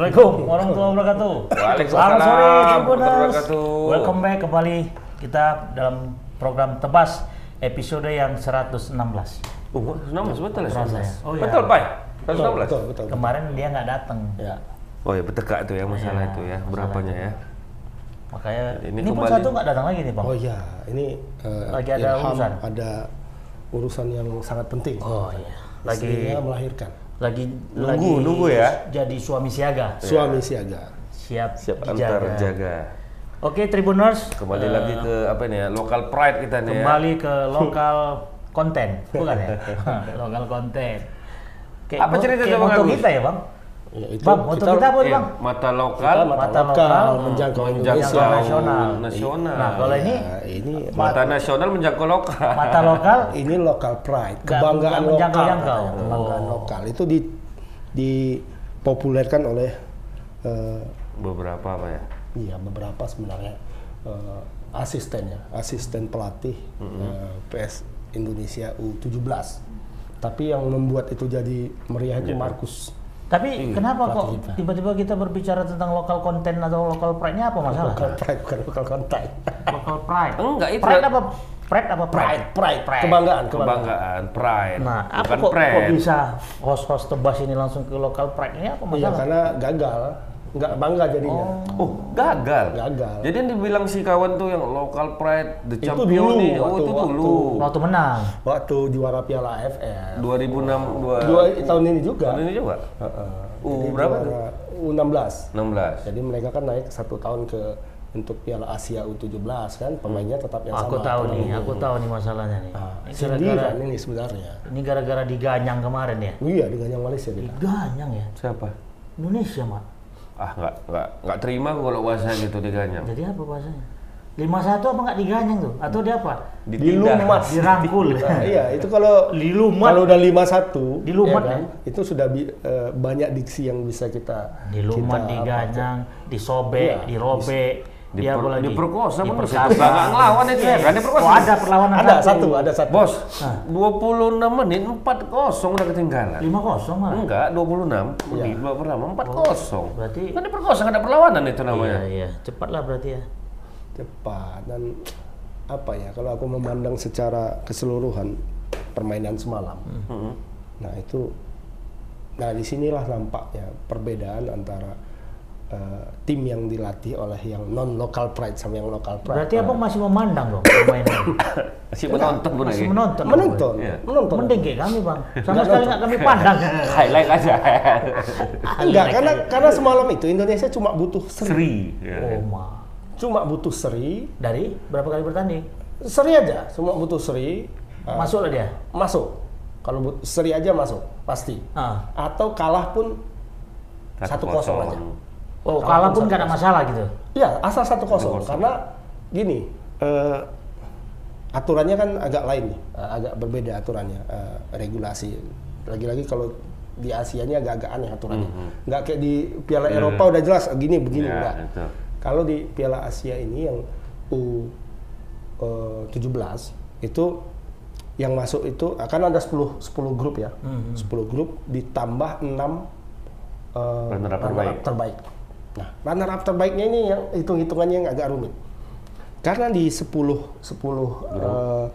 Assalamualaikum warahmatullahi wabarakatuh. Waalaikumsalam Selamat sore warahmatullahi wabarakatuh. Welcome back kembali kita dalam program Tebas episode yang 116. Oh, 116 betul ya? Ya? Oh, iya. Betul, Pak. 116. Betul, betul, betul. Kemarin dia nggak datang. Ya. Oh ya, bertekak tuh ya masalah Iya, itu ya. Berapanya ya? Makanya Ini ini, pun kembali. satu nggak datang lagi nih, Bang. Oh iya, ini eh, Lagi ada urusan? ada urusan yang sangat penting. Oh, iya. Lagi Istrinya melahirkan. Lagi Nunggu, lagi nunggu ya. Jadi suami siaga. Suami siaga. Siap, Siap dijaga. antar jaga. Oke, Tribuners. Kembali eh, lagi ke apa ini ya? Local pride kita nih ya. kembali ke lokal konten, bukan ya? lokal konten. Kayak Apa cerita kayak moto Agus? kita ya, Bang? Ya, itu Bang, moto kita, apa Iya, Bang? mata lokal, Kita mata, Mata lokal, lokal, menjangkau menjangkau Indonesia. nasional. nasional. Nah, kalau ini Ya, ini mata nasional menjangkau lokal. mata lokal ini lokal pride, kebanggaan lokal. menjangkau-jangkau. katanya, Kebanggaan Oh. lokal itu di dipopulerkan oleh eh, Beberapa apa ya? Iya beberapa sebenarnya eh, asisten ya, asisten pelatih eh, PS Indonesia U17. Tapi yang membuat itu jadi meriah itu Markus. Tapi kenapa kok tiba-tiba kita berbicara tentang lokal konten atau lokal pride-nya apa masalah? Lokal pride bukan lokal kontak. Lokal pride. Enggak, itu Pride apa? Pride apa pride? Pride, pride, kebanggaan, kebanggaan. Kebanggaan, pride. Nah, apa bukan kok, kok pride. bisa host-host tebas ini langsung ke lokal pride ini apa Iya masalah? karena gagal, nggak bangga jadinya. Oh, gagal. Gagal. Jadi yang dibilang si kawan tuh yang local pride, the Itu champion dulu, nih. Oh, waktu- itu dulu. Waktu menang. Waktu juara Piala AFF 2006 dua, dua tahun ini juga. tahun ini juga. Heeh. U Jadi berapa juara U16. 16. Jadi mereka kan naik satu tahun ke untuk Piala Asia U17 kan pemainnya tetap yang Aku sama. tahu nih, lebih. aku tahu nih masalahnya nih. Nah, Ini sindiran gara-gara ini sebenarnya. ini gara-gara diganyang kemarin ya. Iya dengan yang Malaysia kita. Diganyang ya. Siapa? Indonesia, Mak. Ah, nggak nggak nggak terima gua kalau bahasa gitu diganyang. Jadi apa bahasanya? 51 apa nggak diganyang tuh? Atau dia apa? Dilumat. Dirangkul. Nah, iya, itu kalau Dilumat. kalau udah 51 Dilumat ya kan, itu sudah bi- eh, banyak diksi yang bisa kita Dilumat, kita diganyang, disobek, Iya, dirobek, apa Diper, lagi? diperkosa pun Diperkosa. itu nggak ngelawan itu ya kan diperkosa. Oh, ada perlawanan ada satu, ada satu. Bos, Nah. 26 menit 4-0 udah ketinggalan. 5-0 malah. Enggak, 26 menit Iya. babak pertama 4-0. Berarti Kan diperkosa nggak ada perlawanan itu namanya. Iya, iya. Cepat lah berarti ya. cepat dan apa ya kalau aku memandang secara keseluruhan permainan semalam Mm-mm. nah itu nah di sinilah nampaknya perbedaan antara eh, tim yang dilatih oleh yang non local pride sama yang local pride Berarti abang masih memandang dong permainan. Si penonton pun masih lagi. menonton. menonton Iya. menonton Mending kayak kami bang. Sama sekali nggak kami pandang. Highlight aja. enggak karena karena semalam itu Indonesia cuma butuh seri Seri. Ya. Oh ma. cuma butuh seri Dari berapa kali bertanding? seri aja cuma butuh seri eh, Masuk lah dia. masuk kalau but- seri aja masuk pasti Ah. atau kalah pun satu kosong aja Oh, Kalah kalah pun nggak ada masalah gitu. Ya, asal satu kosong. 1-0. Karena gini, eh, aturannya kan agak lain nih, eh, agak berbeda aturannya, eh, regulasi. Lagi-lagi kalau di Asia ini agak-agak aneh aturannya. Nggak kayak di Piala Eropa udah jelas gini begini Ya, enggak. itu. Kalau di Piala Asia ini yang U eh, 17 itu yang masuk itu akan ada 10 10 grup ya. 10 grup ditambah 6 eh, Runner up up terbaik. Nah, runner up terbaiknya ini yang hitung-hitungannya yang agak rumit. Karena di 10 10 eh,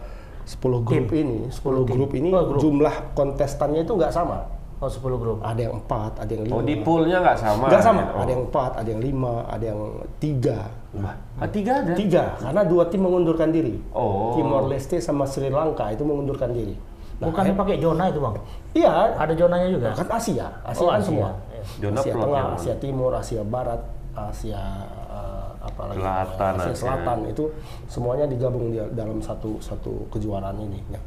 10 grup ini, 10 grup ini Oh, grup. jumlah kontestannya itu nggak sama. Oh 10 grup. Ada yang 4, ada yang 5. Oh di poolnya nggak sama. Nggak sama. Oh. Ada yang 4, ada yang 5, ada yang 3. Wah, ah, tiga ada. Tiga, karena dua tim mengundurkan diri. Oh. Timor Leste sama Sri Lanka itu mengundurkan diri. Nah, Bukannya pakai zona itu bang? Iya, Ada zonanya juga. kan Asia, Asia Oh, kan Asia. semua. Zona Asia Tengah, yang Asia Timur, Asia Barat, Asia eh, apa lagi? Selatan, Asia Asia. Selatan itu semuanya digabung di dalam satu satu kejuaraan ini. Nah,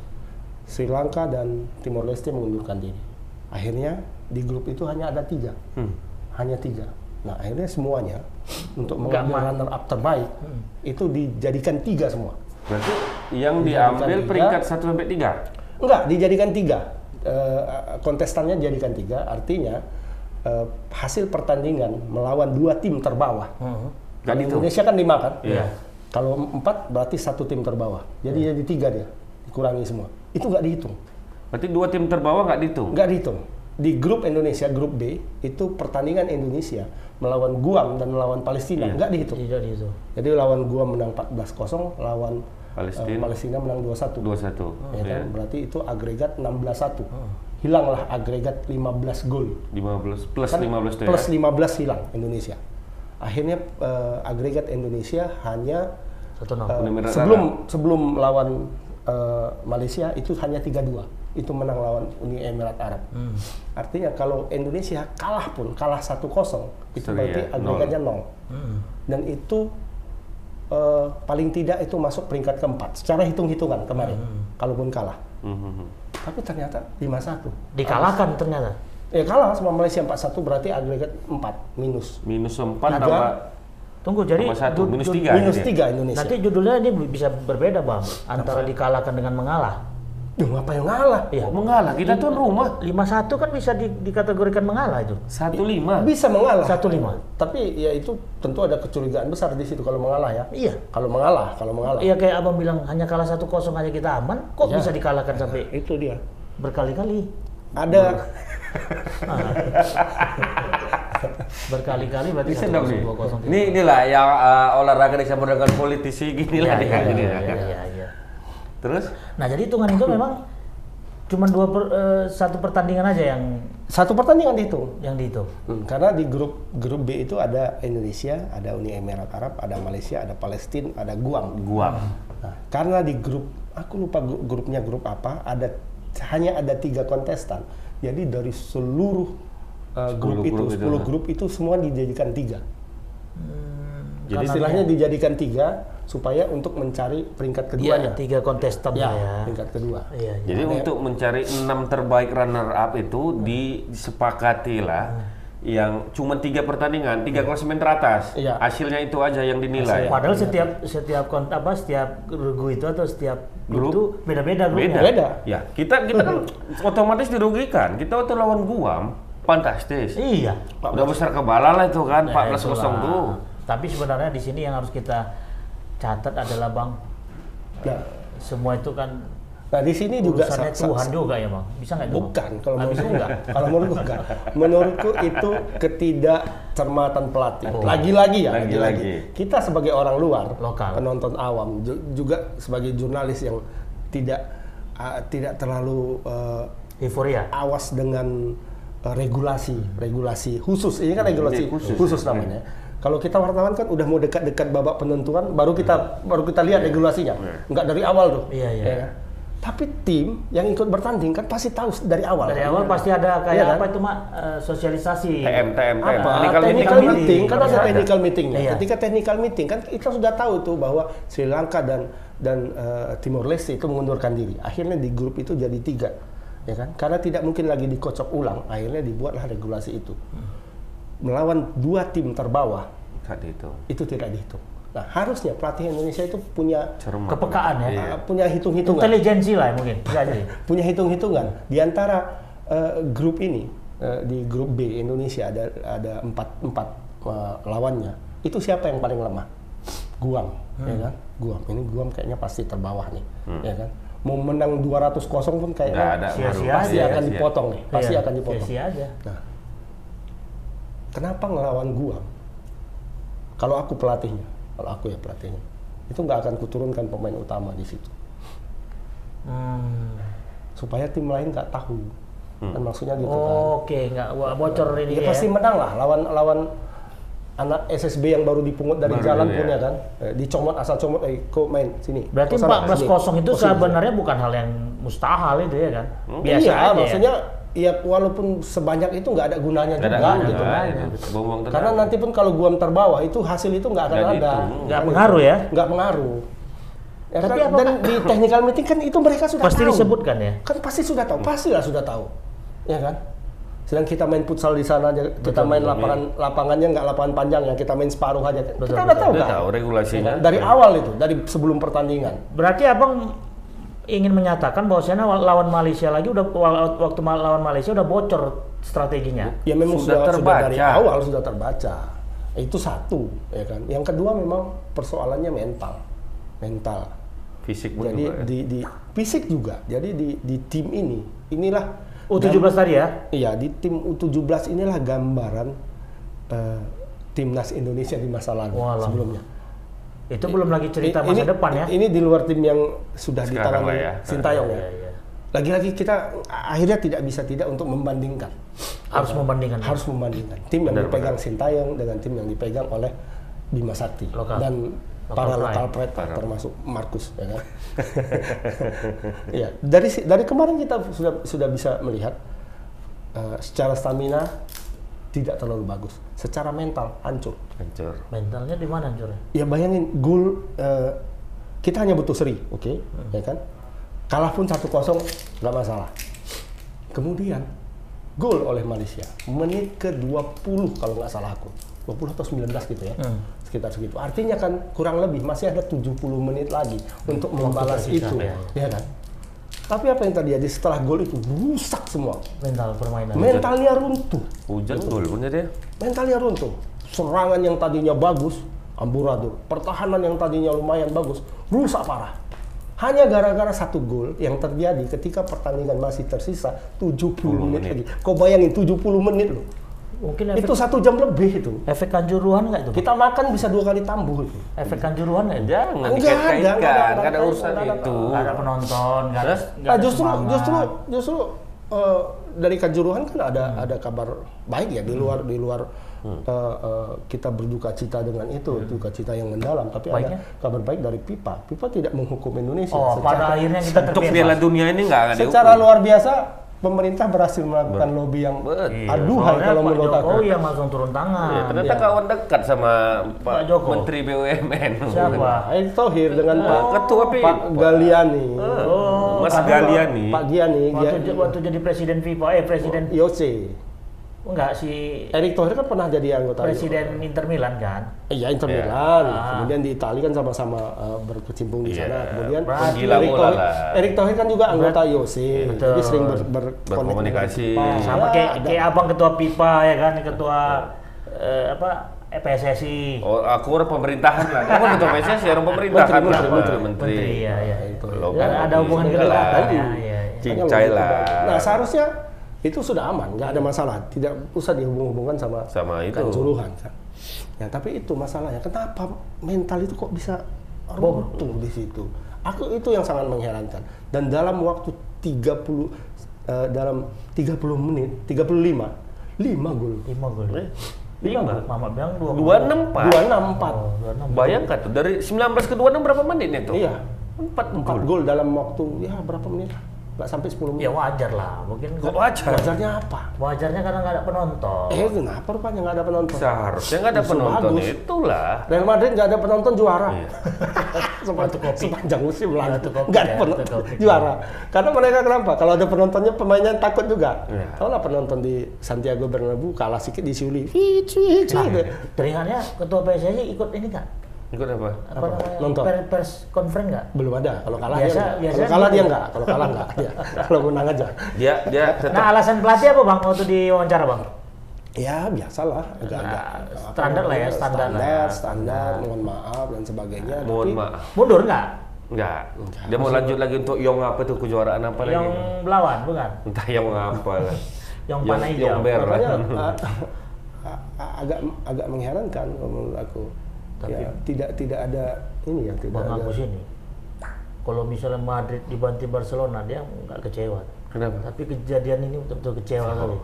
Sri Lanka dan Timor Leste mengundurkan diri. Akhirnya di grup itu hanya ada tiga, Hmm. hanya tiga. Nah akhirnya semuanya untuk mengambil runner up terbaik itu dijadikan tiga semua. Berarti yang Dijadikan diambil tiga. peringkat 1 sampai 3. Enggak, dijadikan tiga. Eh, kontestannya dijadikan tiga, artinya eh, hasil pertandingan melawan dua tim terbawah. Hmm. Kalau dihitung. Indonesia kan lima kan? Iya. Kalau empat berarti satu tim terbawah. Jadi jadi tiga dia, dikurangi semua. Itu nggak dihitung, Berarti dua tim terbawah nggak dihitung. nggak dihitung. di grup Indonesia, grup B itu pertandingan Indonesia melawan Guam dan melawan Palestina Iya. nggak dihitung. Tidak itu. Jadi lawan Guam menang 14-0, lawan Palestina. eh, Palestina menang 2-1. 21. Ya Ya. kan? Berarti itu agregat 16-1. Hilanglah agregat 15 gol. 15 plus Kan 15 tuh plus ya. 15 hilang Indonesia. Akhirnya eh, agregat Indonesia hanya Emirat sebelum sebelum lawan eh, Malaysia itu hanya 3-2. Itu menang lawan Uni Emirat Arab. Hmm. Artinya kalau Indonesia kalah pun kalah 1-0 itu Seri berarti ya, agregatnya 0. Hmm. Dan itu eh, paling tidak itu masuk peringkat keempat secara hitung-hitungan kemarin. Kalaupun kalah. Mhm. Tapi ternyata 5-1. Dikalahkan ternyata. Ya kalah sama Malaysia 4-1 berarti agregat 4 minus. Minus 4 Tiga. tambah Tunggu jadi tambah 1 ju- minus ju- 3 minus 3 Indonesia. Nanti judulnya ini bisa berbeda bang antara dikalahkan dengan mengalah. Duh, apa yang ngalah? Iya. mengalah kita tuh rumah 5-1 kan bisa di- dikategorikan mengalah itu. 1-5. Bisa mengalah. 1-5. Tapi ya itu tentu ada kecurigaan besar di situ kalau mengalah ya. Iya. Kalau mengalah, kalau mengalah. Iya kayak abang bilang hanya kalah 1-0 aja kita aman, kok Iya. bisa dikalahkan sampai Itu dia. berkali-kali? Ada Berkali-kali berarti Bisa 1-0, dong nih. 2-0. Ini inilah yang uh, olahraga dicampur dengan politisi gini lah Iya, nih. iya, gini iya, lah. Terus Nah jadi hitungan itu memang cuma dua per- eh, satu pertandingan aja yang satu pertandingan dihitung. yang dihitung. Hmm, karena di grup grup B itu ada Indonesia, ada Uni Emirat Arab, ada Malaysia, ada Palestina, ada Guam. Guam. Nah, karena di grup aku lupa gru- grupnya grup apa, ada hanya ada tiga kontestan. Jadi dari seluruh uh, grup 10 itu, grup itu, 10 nah. grup itu semua dijadikan tiga. Jadi Jadi istilahnya dijadikan tiga supaya untuk mencari peringkat Iya, keduanya. tiga kontestan Ya, ya. peringkat kedua. Iya, iya. Jadi untuk mencari enam terbaik runner up itu disepakati lah yang cuma tiga pertandingan, tiga klasemen teratas. Iya. Hasilnya itu aja yang dinilai. Padahal setiap setiap kont apa setiap regu itu atau setiap Grup. itu beda-beda grupnya. Beda. Beda. Ya, kita kita kan otomatis dirugikan. Kita waktu lawan Guam fantastis. Iya. Udah besar kebala lah itu kan, Ya, 14-0 itulah. tuh. Tapi sebenarnya di sini yang harus kita catat adalah bang, Nah, semua itu kan nah di sini juga Tuhan juga ya bang. Bisa nggak? Bukan, kalau bisa. enggak. Kalau menurutku enggak. Menurutku itu ketidakcermatan pelatih. Oh. Lagi-lagi ya, Lagi-lagi. Kita sebagai orang luar, Lokal. penonton awam, ju- juga sebagai jurnalis yang tidak ah, tidak terlalu eh, Euforia. awas dengan eh, regulasi, regulasi khusus. Ini kan regulasi Ini khusus. khusus, namanya. Kalau kita wartawan kan udah mau dekat-dekat babak penentuan, baru kita baru kita lihat regulasinya. Enggak dari awal tuh. Iya, iya. Ya kan? Tapi tim yang ikut bertanding kan pasti tahu dari awal. Dari awal pasti ada kayak Iya kan? apa itu mak eh, sosialisasi. TM, TM, TM. apa Technical technical, meeting. meeting, kan ada ada. technical meetingnya. Iya. Ketika technical meeting kan kita sudah tahu tuh bahwa Sri Lanka dan dan eh, Timor Leste itu mengundurkan diri. Akhirnya di grup itu jadi tiga, ya kan? Karena tidak mungkin lagi dikocok ulang. Akhirnya dibuatlah regulasi itu. Melawan dua tim terbawah Saat itu. itu tidak dihitung. Nah harusnya pelatih Indonesia itu punya Cermat. Kepekaan ya. Iya. uh, punya hitung-hitungan, Intelijensi lah mungkin. Bisa jadi. punya hitung-hitungan di antara uh, grup ini uh, di grup B Indonesia ada ada empat empat uh, lawannya. Itu siapa yang paling lemah? Guam, ya Hmm. kan? Guam. Ini Guam kayaknya pasti terbawah nih, ya kan? Mau menang 200 kosong pun kayaknya sia-sia ngaruh. pasti akan dipotong nih, pasti Iya, akan dipotong. Sia-sia aja. Nah, kenapa ngelawan Guam? Kalau aku pelatihnya, kalau aku ya pelatihnya, itu nggak akan kuturunkan pemain utama di situ, Hmm. supaya tim lain nggak tahu. Kan maksudnya gitu kan. Oke, nggak bocor ini Ya, ya. pasti menang lah lawan lawan anak SSB yang baru dipungut dari Baru jalan ini pun ya. kan. Eh, dicomot asal comot, eh kok main sini. Berarti Kok sana, 14 sini. kosong itu Kok sini, sebenarnya bukan hal yang mustahil itu ya kan. Hmm. Biasa iya, aja. ya. maksudnya ya walaupun sebanyak itu nggak ada gunanya Nggak juga ada gitu. ada. Buang-buang tenaga. Karena nanti pun kalau Guam terbawah itu hasil itu nggak akan Nggak ada. Nggak Kan pengaruh ya? Nggak pengaruh. Ya Tapi kan? dan di technical meeting kan itu mereka sudah Pasti tahu. disebutkan ya. Kan pasti sudah tahu, pastilah sudah tahu. Ya kan? Sedang kita main futsal di sana aja, kita main lapangan lapangannya nggak lapangan panjang ya, kita main separuh aja. kita Betul, udah betul. tahu Udah kan? tahu regulasinya. Dari awal itu, dari sebelum pertandingan. Berarti abang ingin menyatakan bahwasanya lawan Malaysia lagi udah waktu lawan Malaysia udah bocor strateginya. Ya memang Sudah sudah, sudah, dari terbaca. awal sudah terbaca. Itu satu, ya kan. Yang kedua memang persoalannya mental, mental. Fisik pun Jadi juga ya. di, di fisik juga. Jadi di, di tim ini, inilah U17 tadi ya? Iya, di tim U17 inilah gambaran eh, timnas Indonesia di masa lalu Walah. sebelumnya. Itu belum lagi cerita I- masa ini, depan ya? Ini di luar tim yang sudah Sekarang ya. Sintayong ya. Iya, iya. Lagi-lagi kita akhirnya tidak bisa tidak untuk membandingkan. Harus membandingkan. Harus membandingkan tim yang Benar, dipegang Sintayong dengan tim yang dipegang oleh Bima Sakti Lokal. dan Lokal para pride. lokal pride Para- termasuk Markus ya kan. Iya, dari dari kemarin kita sudah sudah bisa melihat eh, secara stamina tidak terlalu bagus, secara mental hancur. Hancur. Mentalnya di mana Cur? Ya bayangin gol eh, kita hanya butuh seri, oke, ya kan? Kalah pun 1-0 nggak masalah. Kemudian gol oleh Malaysia menit ke-20 kalau nggak salah aku. 20 atau 19 gitu ya. Hmm. Sekitar segitu. Artinya kan kurang lebih masih ada 70 menit lagi untuk membalas itu, ya. ya kan? Tapi apa yang terjadi setelah gol itu rusak semua. Mental permainan. Mentalnya runtuh. Hujan gol punya dia. mentalnya runtuh. Serangan yang tadinya bagus, amburadul. Pertahanan yang tadinya lumayan bagus, rusak parah. Hanya gara-gara satu gol yang terjadi ketika pertandingan masih tersisa 70 menit, menit. lagi. Kau bayangin 70 menit loh. Mungkin efek, Itu satu jam lebih itu. efek kanjuruhan nggak itu? Kita makan bisa dua kali tambuh itu. Efek kanjuruhan nggak? Jangan dikait-kaitkan, enggak ada, nggak ada urusan ada, itu. Nggak ada penonton, nggak ada, Nah, ada justru semangat. justru justru eh, dari kanjuruhan kan ada ada kabar baik ya di luar di luar eh, eh, kita berduka cita dengan itu duka cita yang mendalam tapi Baiknya? ada kabar baik dari Pipa Pipa tidak menghukum Indonesia Oh, secara, pada akhirnya kita Untuk Piala terbebas. Dunia ini nggak ada secara dihukum. luar biasa pemerintah berhasil melakukan lobby yang Betul. Iya, aduhai soalnya kalau Pak menurut aku Jokowi yang langsung turun tangan. Ya, ternyata Iya. kawan dekat sama Pak, Pak Joko. Menteri BUMN. Siapa? Erick Thohir dengan Pak, Ketua Pipa. Pak Galiani Oh, Mas Galiani. Pak Giani Waktu, waktu jadi presiden FIFA, eh presiden Yose enggak si Erick Thohir kan pernah jadi anggota presiden Inter Milan kan? Iya Inter Iya. Milan. Ah. Kemudian di Italia kan sama-sama uh, berkecimpung di Iya, sana. Kemudian Erick bola Thohir, Thohir kan juga anggota IOC. Betul. Jadi sering ber, ber- Berkomunikasi. dengan Sama FIFA. kayak Ada. kayak abang ketua FIFA ya kan, ketua eh, apa eh, PSSI. Oh, aku orang pemerintahan lah. Kamu ketua PSSI orang pemerintahan Menteri, menteri, Pak. menteri. Menteri ya, ya. Itu. Dan ada hubungan Iya, kedekatan tadi. ya, ya, ya. Cincai lah. Nah seharusnya itu sudah aman, nggak ada masalah. Tidak usah dihubung-hubungkan sama Sama itu. kanjuruhan. kan. Ya tapi itu masalahnya. Kenapa mental itu kok bisa runtuh di situ? Aku itu yang sangat mengherankan. Dan dalam waktu 30 eh, dalam 30 menit, 35, 5 gol. Lima gol. Lima. Mama bilang dua. Dua enam pak. 264. Oh, dua enam. Bayangkan tuh dari 19 ke 26 berapa menit itu? Iya. Empat 4 gol. gol dalam waktu ya berapa menit? Nggak sampai 10 menit. Ya wajar lah, mungkin Kok wajar? Wajarnya apa? wajarnya karena nggak ada penonton. Eh kenapa rupanya nggak ada penonton? Seharusnya nggak ada Justru penonton bagus. itulah. Real Madrid nggak ada penonton juara. Iya. Sepanjang, kopi. sepanjang musim lalu kopi, nggak ada ya, penonton satu kopi. juara. Karena mereka kenapa? Kalau ada penontonnya pemainnya takut juga. Iya. Tahu lah penonton di Santiago Bernabeu kalah sedikit disiuli. Nah, teringatnya ketua PSSI ikut ini nggak? Ikut apa? Apa, namanya? Nonton. Per- pers conference nggak? Belum ada. Kalau kalah Biasa- dia biasa Kalau kalah dia nggak. Kalau kalah nggak. Dia. Kalau menang aja. Dia dia tetap Nah alasan pelatih apa bang waktu diwawancara bang? Ya biasalah. Agak-agak. Nah, standar lah ya, standar lah. Standar, standar. Mohon maaf dan sebagainya. mohon Tapi maaf. Mundur nggak? Enggak. Dia mau lanjut lagi untuk Yong apa tuh kejuaraan apa lagi? Yang melawan bukan? Entah Yong apa lah. Yang panah hijau. Yong Ber. Makanya agak agak mengherankan kalau menurut aku. Tapi- ya, tidak tidak ada ini ya tidak Bang ada. Agus ini. Kalau misalnya Madrid dibanti Barcelona dia nggak kecewa. Kenapa? Tapi kejadian ini betul-betul kecewa kali.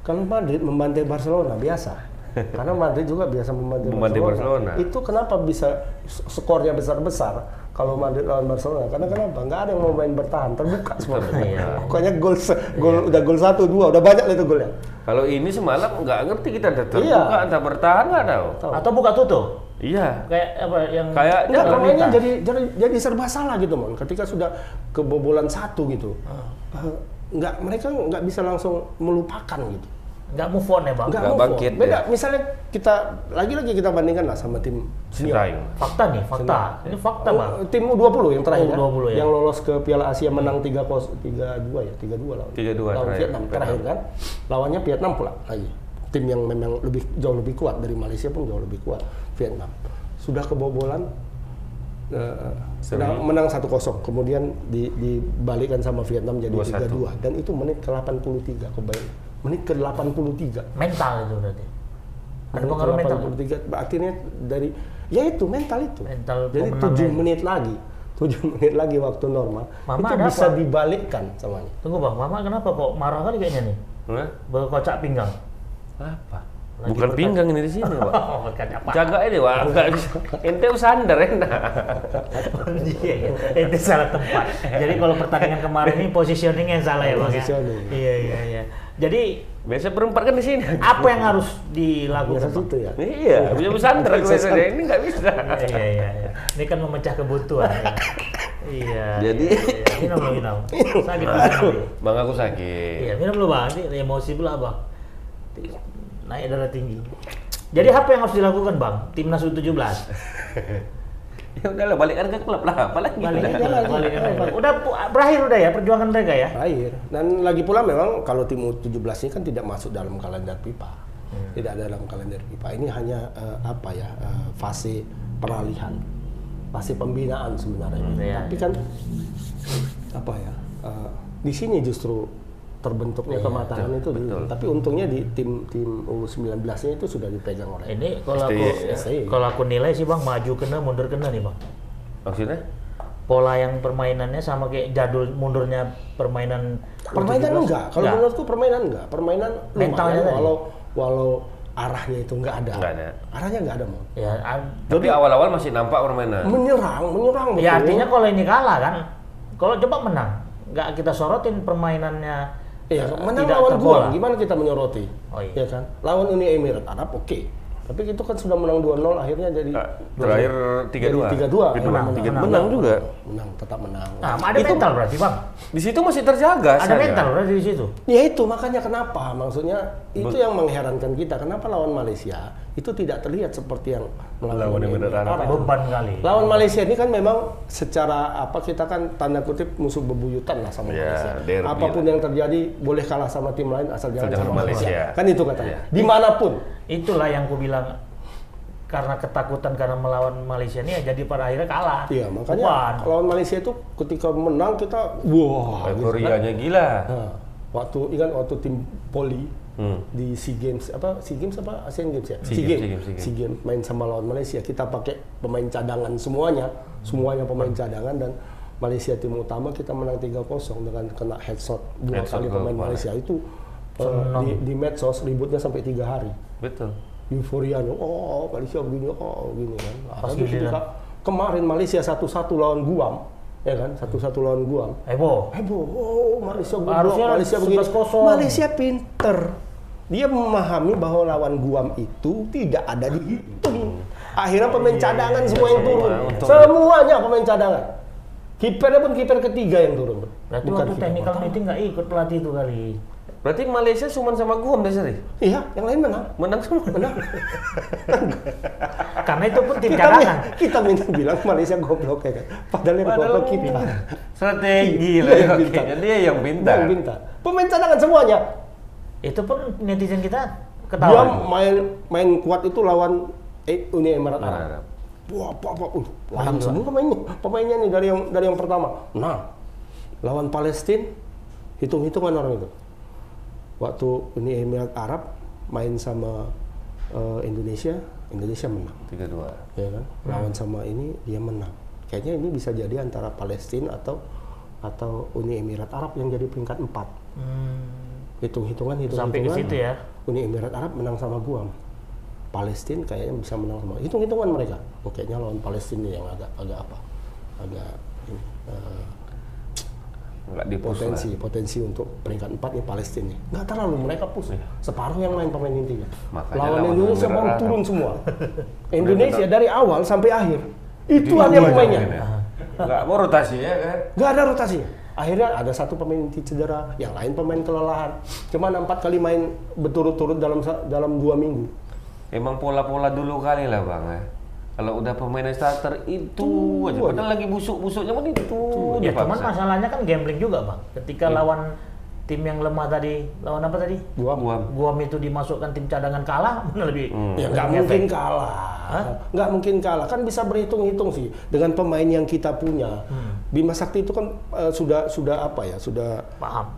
Kalau Madrid membantai Barcelona biasa. Karena Madrid juga biasa membantai, Membantai Barcelona. Itu kenapa bisa skornya besar-besar kalau Madrid lawan Barcelona? Karena kenapa? Nggak ada yang mau main bertahan, terbuka semua. Iya. Pokoknya gol se- gol udah gol satu dua udah banyak lah itu golnya. Kalau ini semalam nggak ngerti kita ada terbuka Iya. bertahan nggak tahu. Atau buka tutup? Iya. Kayak apa yang Kayak Enggak, pemainnya minta. jadi, jadi jadi serba salah gitu, Mon. Ketika sudah kebobolan satu gitu, eh, nggak mereka nggak bisa langsung melupakan gitu. Nggak move on ya bang? Nggak move on. bangkit, Beda, ya. misalnya kita lagi-lagi kita bandingkan lah sama tim senior. Fakta nih, fakta. Ini fakta bang. Oh, tim U20 yang terakhir Oh, ya, U20 ya. yang lolos ke Piala Asia menang 3 3-2 ya, 3-2 lawan. 3-2 lawan terakhir. Vietnam terakhir kan. Lawannya Vietnam pula lagi. Tim yang memang lebih jauh lebih kuat dari Malaysia pun jauh lebih kuat Vietnam. Sudah kebobolan Seri. menang, menang 1-0 kemudian di, dibalikkan sama Vietnam jadi 2-1. 3-2 dan itu menit ke 83 kebayang menit ke 83 Mental itu berarti. Ada Menit pengaruh mental. 83 akhirnya dari ya itu mental itu Mental jadi pemenangnya. 7 menit lagi 7 menit lagi waktu normal Mama itu bisa apa? dibalikkan semuanya Tunggu bang, mama kenapa kok marah kali kayaknya nih? Hah? Berkocak pinggang. Apa? Lagi Bukan berkat- pinggang ini di sini, Pak. Oh? Jaga ini, Pak. Ente usander enak. Iya, iya. itu salah tempat. Jadi kalau pertandingan kemarin ini positioning yang salah ya bang ya? Positioning. Iya iya iya. Jadi Biasa berempat kan di sini. apa yang harus dilakukan? biasa Bang? situ ya Iya, bisa usander biasanya. Ini nggak bisa. Iya iya iya. iya. Ini kan memecah kebutuhan. ya. Iya. Jadi- iya, iya. minum dulu minum. Sakit banget. Bang aku sakit. Iya minum dulu bang. Ini emosi pula bang. Naik darah tinggi. Jadi apa yang harus dilakukan bang? Timnas U17. Ya udahlah balikkan ke klub lah. Apalagi Balik udah. aja lah, balik aja. Udah berakhir udah ya perjuangan mereka ya? Air. Dan lagi pula memang kalau tim U17 ini kan tidak masuk dalam kalender FIFA. Tidak ada dalam kalender FIFA. Ini hanya eh, apa ya? eh, fase peralihan. Fase pembinaan sebenarnya. Iya. Tapi kan apa ya? eh, di sini justru terbentuknya kematangan itu di- betul. tapi untungnya di tim tim U19 nya itu sudah dipegang oleh Ini kalau aku. STY. kalau aku nilai sih bang maju kena mundur kena nih bang. Maksudnya? Pola yang permainannya sama kayak jadul mundurnya permainan Permainan 17. enggak. Kalau Enggak. menurutku permainan enggak. Permainan Mentalnya walau walau arahnya itu enggak ada. Enggak ada. Arahnya enggak ada, Mon. Ya, an- Tapi awal-awal masih nampak permainan. Menyerang, menyerang betul. ya artinya kalau ini kalah kan, kalau coba menang, nggak kita sorotin permainannya. Iya, eh, menang tidak lawan gua. Gimana kita menyoroti? Oh, iya. Ya kan? Lawan Uni Emirat Arab oke. Tapi itu kan sudah menang 2-0 akhirnya jadi Nah, terakhir 3-2. Jadi 3-2. Menang, Menang, tiga- menang. menang juga. menang, tetap menang. Nah, ada Itu- mental berarti bang. Di situ masih terjaga. Ada saya. mental berarti di situ. Ya itu makanya kenapa maksudnya itu yang mengherankan kita kenapa lawan Malaysia itu tidak terlihat seperti yang melawan Emirat Arab. Arab. Beban kali. Lawan Malaysia ini kan memang secara apa kita kan tanda kutip musuh bebuyutan lah sama Ya, Malaysia. Apa pun yang terjadi boleh kalah sama tim lain asal jangan sama Malaysia. Malaysia. Kan itu katanya. Ya. Di mana pun. Itulah yang ku bilang karena ketakutan karena melawan Malaysia ini ya jadi pada akhirnya kalah. Iya makanya Beban. lawan Malaysia itu ketika menang kita wah. gitu kan. Euforianya gila. Nah, waktu ingat waktu tim Poli Hmm. di SEA Games apa SEA Games apa Asian Games ya? SEA Games, SEA Games, SEA Games. SEA Games main sama lawan Malaysia. Kita pakai pemain cadangan semuanya, semuanya pemain cadangan dan Malaysia tim utama kita menang 3-0 dengan kena headshot dua Headshot kali pemain. Malaysia itu uh, di, di medsos ributnya sampai tiga hari. Betul. Euforianya, oh Malaysia begini, oh begini kan. Pas tapi giliran. ketika kemarin Malaysia satu-satu lawan Guam, ya kan, satu-satu lawan Guam. Heboh. Heboh, oh Malaysia Harusnya Malaysia begini. 11-0. Malaysia pinter. Dia memahami bahwa lawan Guam itu tidak ada dihitung. Akhirnya pemain cadangan semua yang turun. Semuanya pemain cadangan. Kipernya pun kiper ketiga yang turun. Berarti Bukan waktu technical meeting nggak ikut pelatih itu kali. Berarti Malaysia cuma sama Guam dasar Iya, yang lain menang. Menang semua. Menang. Karena itu pun tim kita, cadangan. kita minta bilang Malaysia goblok ya kan. Padahal yang Padahal goblok kita. Strategi lah. pintar. Dia yang Dia pintar. yang pintar. Pemain cadangan semuanya. Itu pun netizen kita Dia ketawa. main main kuat itu lawan eh, Uni Emirat Arab. Arab. Wah, apa apa, uh, lain semua pemainnya. Pemainnya nih dari yang dari yang pertama. Nah, lawan Palestina hitung-hitungan orang itu. Waktu Uni Emirat Arab main sama eh, Indonesia, Indonesia menang, 3-2. ya kan? Lawan sama ini dia menang. Kayaknya ini bisa jadi antara Palestina atau atau Uni Emirat Arab yang jadi peringkat 4. Hmm, Hitung-hitungan hitung-hitungan. Sampai ke situ ya. Uni Emirat Arab menang sama Guam. Palestina kayaknya bisa menang sama hitung-hitungan mereka. Oh, kayaknya lawan Palestina yang agak agak apa? Agak ini, eh, Enggak di push potensi lah. potensi untuk peringkat 4 nih Palestina. nih. Nggak terlalu mereka push. Separuh yang main pemain intinya. Makanya Lawan lawan Indonesia baru turun semua. Indonesia dari awal sampai akhir itu hanya pemainnya. aja, Enggak mau rotasi ya kan. Nggak ada rotasinya. Akhirnya ada satu pemain inti cedera, yang lain pemain kelelahan. Cuma empat kali main berturut-turut dalam dalam dua minggu. Emang pola-pola dulu kali lah bang ya. Kalau udah pemain starter itu aja. aja. Padahal lagi busuk-busuknya pun itu. Ya cuman masalahnya kan gambling juga bang. Ketika Iya. lawan tim yang lemah tadi, lawan apa tadi? Gua Guam. Guam itu dimasukkan tim cadangan kalah, mana lebih? Hmm. Ya nggak mungkin efek. kalah. nggak mungkin kalah. Kan bisa berhitung-hitung sih dengan pemain yang kita punya. Bima Sakti itu kan eh, sudah sudah apa ya? Sudah Paham.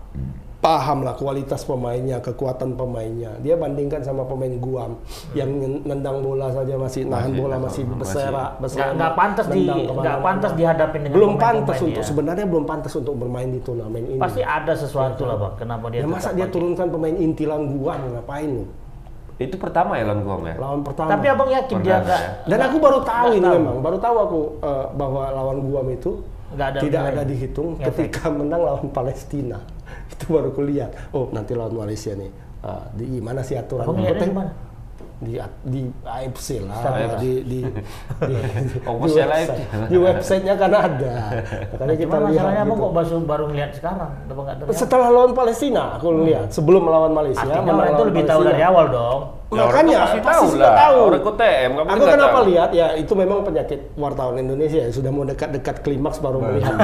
Paham lah kualitas pemainnya, kekuatan pemainnya. Dia bandingkan sama pemain Guam yang nendang bola saja masih nahan Masih, bola masih- masih masih- bersera, bersera. Nggak nggak pantas di nggak pantas dihadapin dengan belum pemain-pemain pantas untuk dia. sebenarnya belum pantas untuk bermain di turnamen ini. Pasti ada sesuatu lah bang. Kenapa dia? ya masa dia pakai? turunkan pemain intilan Guam ngapain lu? Itu pertama ya lawan Guam ya? Lawan pertama. Tapi abang yakin dia Pernah, nggak? ya. Dan aku baru tahu ini tahu. memang, baru tahu aku eh, bahwa lawan Guam itu Nggak ada tidak ada dihitung Ngefek. ketika menang lawan Palestina. itu baru kulihat. Oh nanti lawan Malaysia nih. Ah, di mana sih aturan? Lihatnya di mana? Di di AFC lah, di di di, Oh, di, masih website, di websitenya kan ada. Makanya kita Cuma lihat. gitu. kok baru baru ngeliat sekarang? Setelah lawan Palestina, aku lihat sebelum melawan Malaysia. Artinya itu lebih tahu Palestina. dari awal dong. Ya, orang Makanya tuh pasti tahu lah. tahu. Orang ikut TM, Aku kenapa tahu. lihat ya itu memang penyakit wartawan Indonesia ya sudah mau dekat-dekat klimaks baru melihat.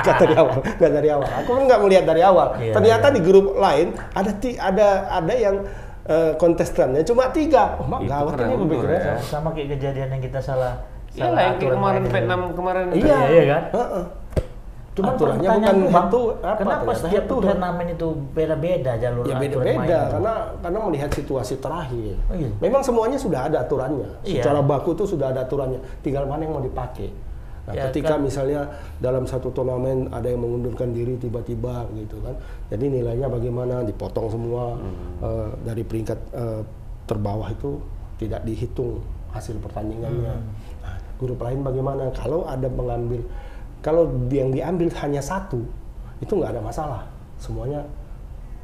Nggak dari awal, nggak dari awal. Aku kan nggak melihat dari awal. Iya, Ternyata di grup lain ada ti- ada ada yang eh, kontestannya cuma tiga. Oh, mak Itu gawat ini berpikirnya. ya. Sama kayak kejadian yang kita salah. Iya lah yang kemarin Vietnam kemarin. itu. Iya, Iya, kan? Heeh. Cuma aturannya bukan tuh, Bang, itu apa? Kenapa setiap itu turnamen itu beda-beda jalur Ya aturan beda-beda main? karena karena melihat situasi terakhir. Oh, iya. Memang semuanya sudah ada aturannya. Iya. Secara baku itu sudah ada aturannya. Tinggal mana yang mau dipakai. Nah, Ya, ketika kan- misalnya dalam satu turnamen ada yang mengundurkan diri tiba-tiba gitu kan. Jadi nilainya bagaimana dipotong semua eh, dari peringkat eh, terbawah itu tidak dihitung hasil pertandingannya. Nah, grup lain bagaimana? Kalau ada mengambil kalau yang diambil hanya satu itu nggak ada masalah. Semuanya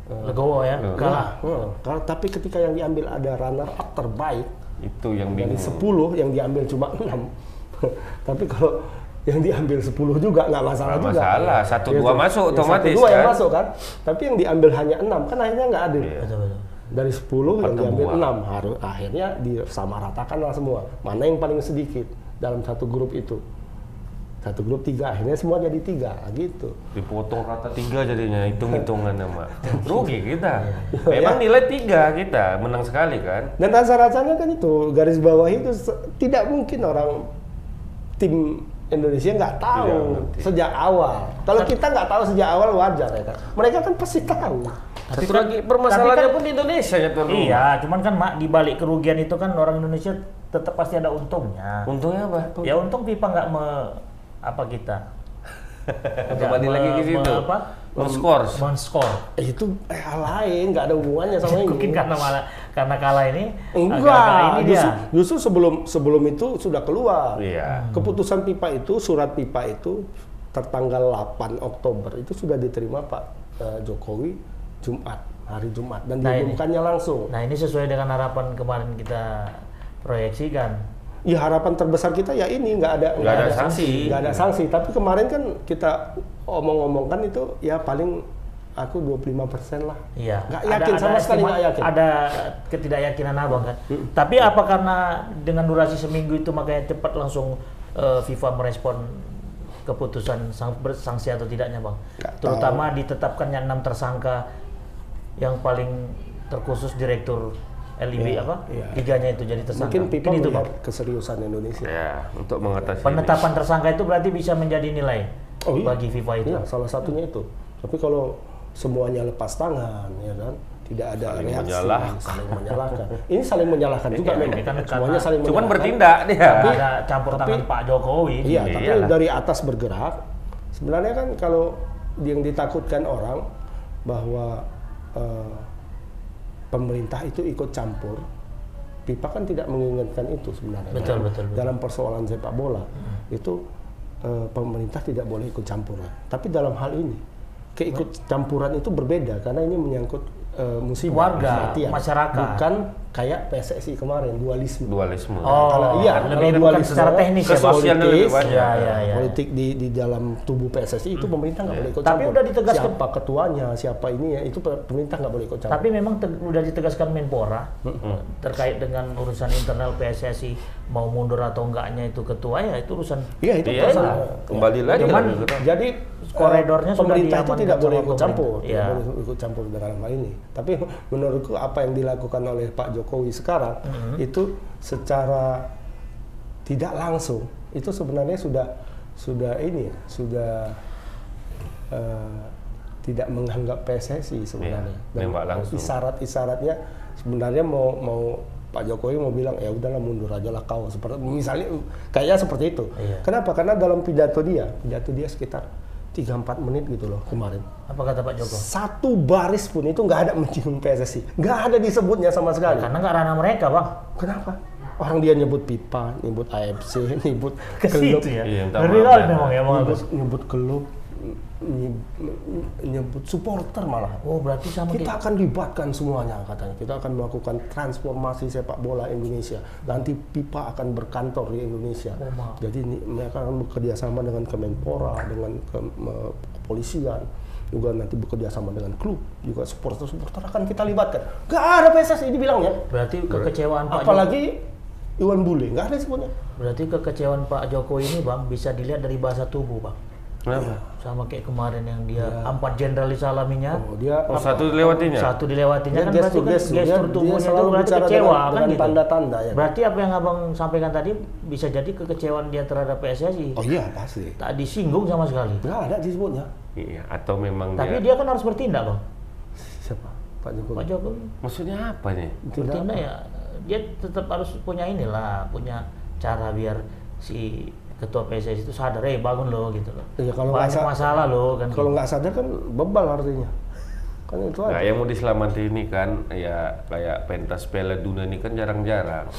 eh, Legowo ya, kalah. Heeh. Kalau tapi ketika yang diambil ada runner up terbaik Itu yang dari bingung. 10 yang diambil cuma 6. tapi kalau yang diambil 10 juga nggak masalah Nggak juga. masalah. Satu, dua masuk Ya, otomatis, Satu dua yang kan? masuk kan. Tapi yang diambil hanya 6 kan akhirnya nggak adil. Iya. Betul betul. Dari 10 yang diambil. 6 harus akhirnya disamaratakanlah semua. Mana yang paling sedikit dalam satu grup itu. Satu grup tiga, akhirnya semua jadi tiga, gitu. Dipotong rata tiga jadinya hitung-hitungan nama. Rugi kita. Iya. Memang nilai tiga kita menang sekali kan. Dan rasa-rasanya kan itu garis bawah itu tidak mungkin orang tim Indonesia nggak tahu Tidak ngerti. sejak awal. Kalau kita nggak tahu sejak awal wajar ya kan. Mereka kan pasti tahu. Satu lagi permasalahannya tapi kan- pun di Indonesia ya tuan rumah. Iya, cuman kan mak di balik kerugian itu kan orang Indonesia tetap pasti ada untungnya. Untungnya apa? Ya untung FIFA nggak me apa kita Kembali lagi ke situ. apa? Men-scores. Men-skor. Eh, itu eh, lain, nggak ada hubungannya sama ini. Mungkin karena malah karena kalah ini Enggak, agak-agak ini justru, dia. justru sebelum sebelum itu sudah keluar. Iya. Keputusan pipa itu, surat pipa itu tertanggal 8 Oktober itu sudah diterima Pak eh, Jokowi Jumat, hari Jumat dan Nah, diumumkannya langsung. Nah ini sesuai dengan harapan kemarin kita proyeksikan. Ya harapan terbesar kita ya ini nggak ada Nggak ada sanksi. nggak ada sanksi. Tapi kemarin kan kita omong-omongkan itu ya paling aku 25% lah. Iya. Nggak yakin sama sekali nggak yakin. Ada ketidakyakinan abang kan. Tapi apa karena dengan durasi seminggu itu makanya cepat langsung eh, FIFA merespon keputusan sang, sanksi atau tidaknya bang? Tahu. Terutama ditetapkannya enam tersangka yang paling terkhusus direktur LIB Iya, apa iya. liganya itu jadi tersangka. Mungkin pipa itu melihat bang. keseriusan Indonesia. Ya, untuk mengatasi ini. Penetapan tersangka itu berarti bisa menjadi nilai Oh, iya. bagi FIFA itu. Iya, salah satunya itu. Tapi kalau semuanya lepas tangan, ya kan, tidak ada Saling reaksi, menyalahkan. saling menyalahkan. Ini saling menyalahkan juga Iya, memang. ini kan semuanya saling Cuman menyalahkan. bertindak dia. Tapi ada campur tapi- tangan Pak Jokowi. Iya, tapi Iyalah. dari atas bergerak. Sebenarnya kan kalau yang ditakutkan orang bahwa eh, pemerintah itu ikut campur, FIFA kan tidak menginginkan itu sebenarnya. Betul, dalam, betul, betul. Dalam persoalan sepak bola itu eh, pemerintah tidak boleh ikut campuran. Tapi dalam hal ini keikut campuran itu berbeda karena ini menyangkut eh, musibah Warga, kematian. masyarakat. bukan kayak PSSI kemarin dualisme. Dualisme. Oh, Kalau iya, lebih kalau dualisme, secara teknis ya. Sosial politis. Ya, ya, ya. politik di di dalam tubuh PSSI itu pemerintah nggak boleh ikut Tapi campur. udah ditegaskan- siapa ketuanya, siapa ini ya itu pe- pemerintah nggak boleh ikut campur. Tapi memang te- udah ditegaskan Menpora terkait dengan urusan internal PSSI mau mundur atau enggaknya itu ketua ya itu urusan Iya itu Iya, terserah. kembali lagi Cuman- gitu. Jadi Koridornya eh, sudah pemerintah itu tidak boleh ikut campur. Iya. tidak boleh ikut campur dalam hal ini. Tapi menurutku apa yang dilakukan oleh Pak Jokowi sekarang Mm-hmm. itu secara tidak langsung itu sebenarnya sudah sudah ini ya, sudah eh, tidak menganggap PSSI sebenarnya. Nembak langsung. Isyarat-isyaratnya sebenarnya mau mau Pak Jokowi mau bilang ya udahlah mundur aja lah kau seperti misalnya kayaknya seperti itu. Iya. Kenapa? Karena dalam pidato dia, pidato dia sekitar 3-4 menit gitu loh kemarin. Apa kata Pak Joko? Satu baris pun itu nggak ada menyinggung PSSI, nggak ada disebutnya sama sekali. Karena nggak ranah mereka, Bang. Kenapa? Orang dia nyebut pipa, nyebut AFC, nyebut Ke klub, situ ya. Iya, ya. memang ya, Bang. nyebut, nyebut klub, nyebut, supporter malah. Oh, berarti sama Kita akan libatkan semuanya katanya. Kita akan melakukan transformasi sepak bola Indonesia. Nanti pipa akan berkantor di Indonesia. Oh, maaf. Jadi ini, mereka akan bekerja sama dengan Kemenpora, dengan ke- me- kepolisian, juga nanti bekerja sama dengan klub, juga supporter-supporter akan kita libatkan. Gak ada PSSI dibilangnya. Berarti kekecewaan Pak Jokowi. Apalagi Iwan Bule, nggak ada disebutnya. Berarti kekecewaan Pak Jokowi ini, Bang, bisa dilihat dari bahasa tubuh, Bang. Kenapa? Sama kayak kemarin yang dia empat jenderal disalaminya. Oh, dia Oh, satu dilewatinya? Satu dilewatinya Dia kan berarti kan gestur-gestur, gestur dia- dia tubuhnya itu berarti kecewa dengan- kan dengan gitu. tanda-tanda, ya. Berarti apa yang Abang sampaikan tadi bisa jadi kekecewaan dia terhadap PSSI. Oh iya pasti. Tak disinggung sama sekali. Nggak ada disebutnya. Iya, atau memang Tapi dia, dia kan harus bertindak, Bang. Siapa? Pak Jokowi. Pak Jokowi maksudnya apa nih? Bertindak ya dia tetap harus punya inilah, punya cara biar si ketua PSSI itu sadar, eh bangun loh gitu loh. Iya, kalau Banyak sa- masalah loh kan. Kalau nggak sadar kan bebal artinya. Kan itu Nah, aja. yang mau diselamatkan ini kan ya kayak pentas Piala Dunia ini kan jarang-jarang.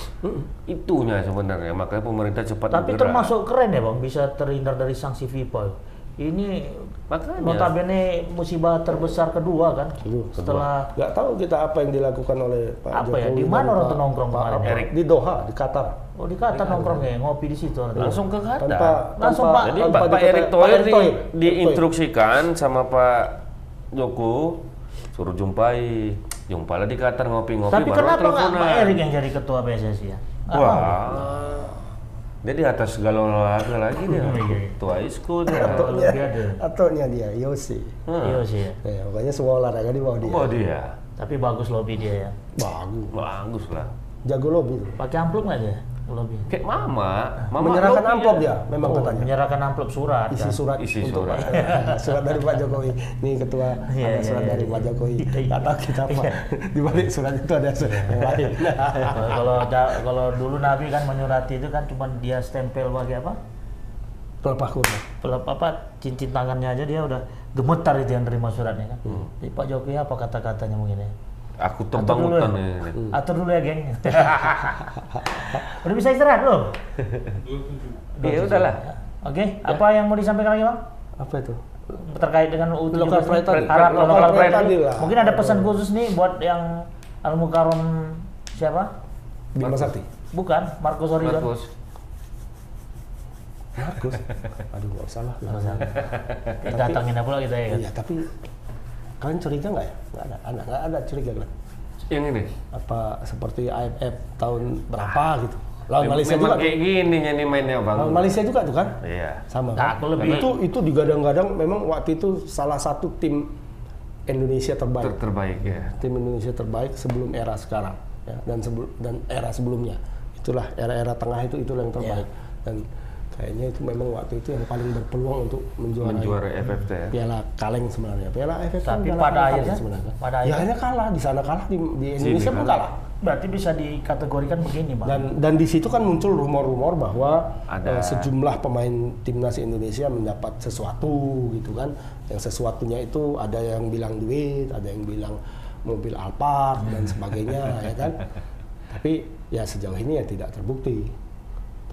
Itunya sebenarnya makanya pemerintah cepat Tapi bergerak. termasuk keren ya bang, bisa terhindar dari sanksi FIFA. Ini Makanya. notabene musibah terbesar kedua kan, Kedua, setelah Nggak tahu kita apa yang dilakukan oleh Pak Apa Jokowi. ya, di mana orang tuh nongkrong Pak kemarin ya? Erik. Di Doha, di Qatar. oh di Qatar nongkrongnya ngopi di situ. langsung ke Qatar. Tanpa, Langsung, tanpa, Pak. Jadi tanpa Pak, Erick Thohir Erick di. Erick diinstruksikan sama Pak Joko suruh jumpai, jumpalah di Qatar ngopi-ngopi Tapi baru kenapa nggak. Pak Erik yang jadi ketua PSSI ya? Wah. Dia di atas segala olahraga lagi dia. Iya, iya. Tua isku dia. Olimpiade. Ataunya dia, Yosi. Iya sih ya. Ya, pokoknya semua olahraga di bawah dia. Oh dia. Tapi bagus lobby dia ya. Bagus. Bagus lah. Jago lobby. Pakai amplop nggak dia lobby? Kayak mama. mama Menyerahkan amplop dia, memang Oh, katanya. menyerahkan amplop surat. Isi kan? surat Isi untuk surat. surat dari Pak Jokowi. Ini ketua Iya, ada iya, surat iya, dari iya. Pak Jokowi. Iya, iya. Nggak tahu kita apa. Di balik surat itu ada surat yang lain. Kalau- dulu Nabi kan menyurati itu kan cuma dia stempel pakai apa? Pelepah kurma. Pelap apa cincin tangannya aja dia udah gemetar itu yang terima suratnya kan. Hmm. Jadi Pak Jokowi apa kata-katanya mungkin ya? Aku tebang dulu hutan ya. ini. Atur dulu ya, geng. udah bisa istirahat belum? Ya udahlah. Oke, apa yang mau disampaikan lagi, Bang? Apa itu? Terkait dengan U17 Local pride tadi. Harap Local local pride tadi lah. Mungkin ada pesan khusus nih buat yang Al Mukarram siapa? Bima Sakti. Bukan, Marcos Horizon. Markus. Bagus. Aduh, nggak usah lah. Nggak usah. Datangin aja pula kita ya kan. Iya, tapi kalian curiga nggak ya? Nggak ada, ada, nggak ada curiga kan? Yang ini. Apa seperti AFF tahun berapa gitu? Lawan Malaysia Memang juga. kayak gini nih mainnya bang. Lawan Malaysia juga tuh kan? Iya. Sama. Nah, kan? aku lebih- itu itu digadang-gadang memang waktu itu salah satu tim Indonesia terbaik. Ter terbaik ya. tim Indonesia terbaik sebelum era sekarang ya, dan sebelum dan era sebelumnya itulah era-era tengah itu itulah yang terbaik dan kayaknya itu memang waktu itu yang paling berpeluang untuk menjuarai Menjuara FFT ya. piala kaleng sebenarnya. Piala kan Tapi piala pada akhirnya- sebenarnya. pada ya akhirnya- kalah di sana kalah di, di Sini Indonesia pun kalah. Berarti bisa dikategorikan begini, Bang. dan dan di situ kan muncul rumor-rumor bahwa Ada- eh, sejumlah pemain timnas Indonesia mendapat sesuatu gitu kan. Yang sesuatunya itu ada yang bilang duit ada yang bilang mobil Alphard dan sebagainya ya kan. Tapi ya sejauh ini ya tidak terbukti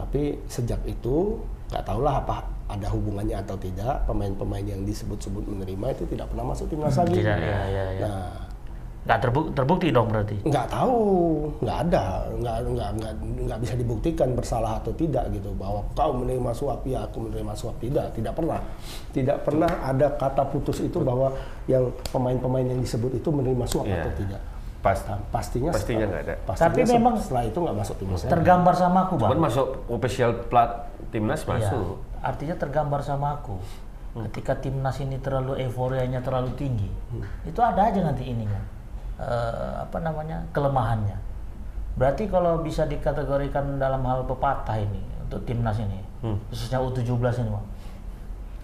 tapi sejak itu nggak tahulah apa ada hubungannya atau tidak. Pemain-pemain yang disebut-sebut menerima itu tidak pernah masuk timnas lagi. Tidak, ya, ya, ya. nah. Nggak terbukti, terbukti dong berarti. nggak tahu. Nggak ada. Nggak nggak nggak nggak bisa dibuktikan bersalah atau tidak gitu. Bahwa kau menerima suap ya aku menerima suap. Tidak tidak pernah. Tidak pernah ada kata putus itu bahwa yang pemain-pemain yang disebut itu menerima suap Iya. atau tidak Pas. Nah, pastinya Pastinya nggak ada. pastinya Tapi memang setelah itu nggak masuk timnas. Tergambar sama aku, Bang. Cuman masuk official plat timnas Iya. masuk. Artinya tergambar sama aku. Ketika timnas ini terlalu euforianya terlalu tinggi, itu ada aja nanti ininya. Eh, apa namanya? kelemahannya. Berarti kalau bisa dikategorikan dalam hal pepatah ini, untuk timnas ini, Hmm. khususnya U17 ini bang.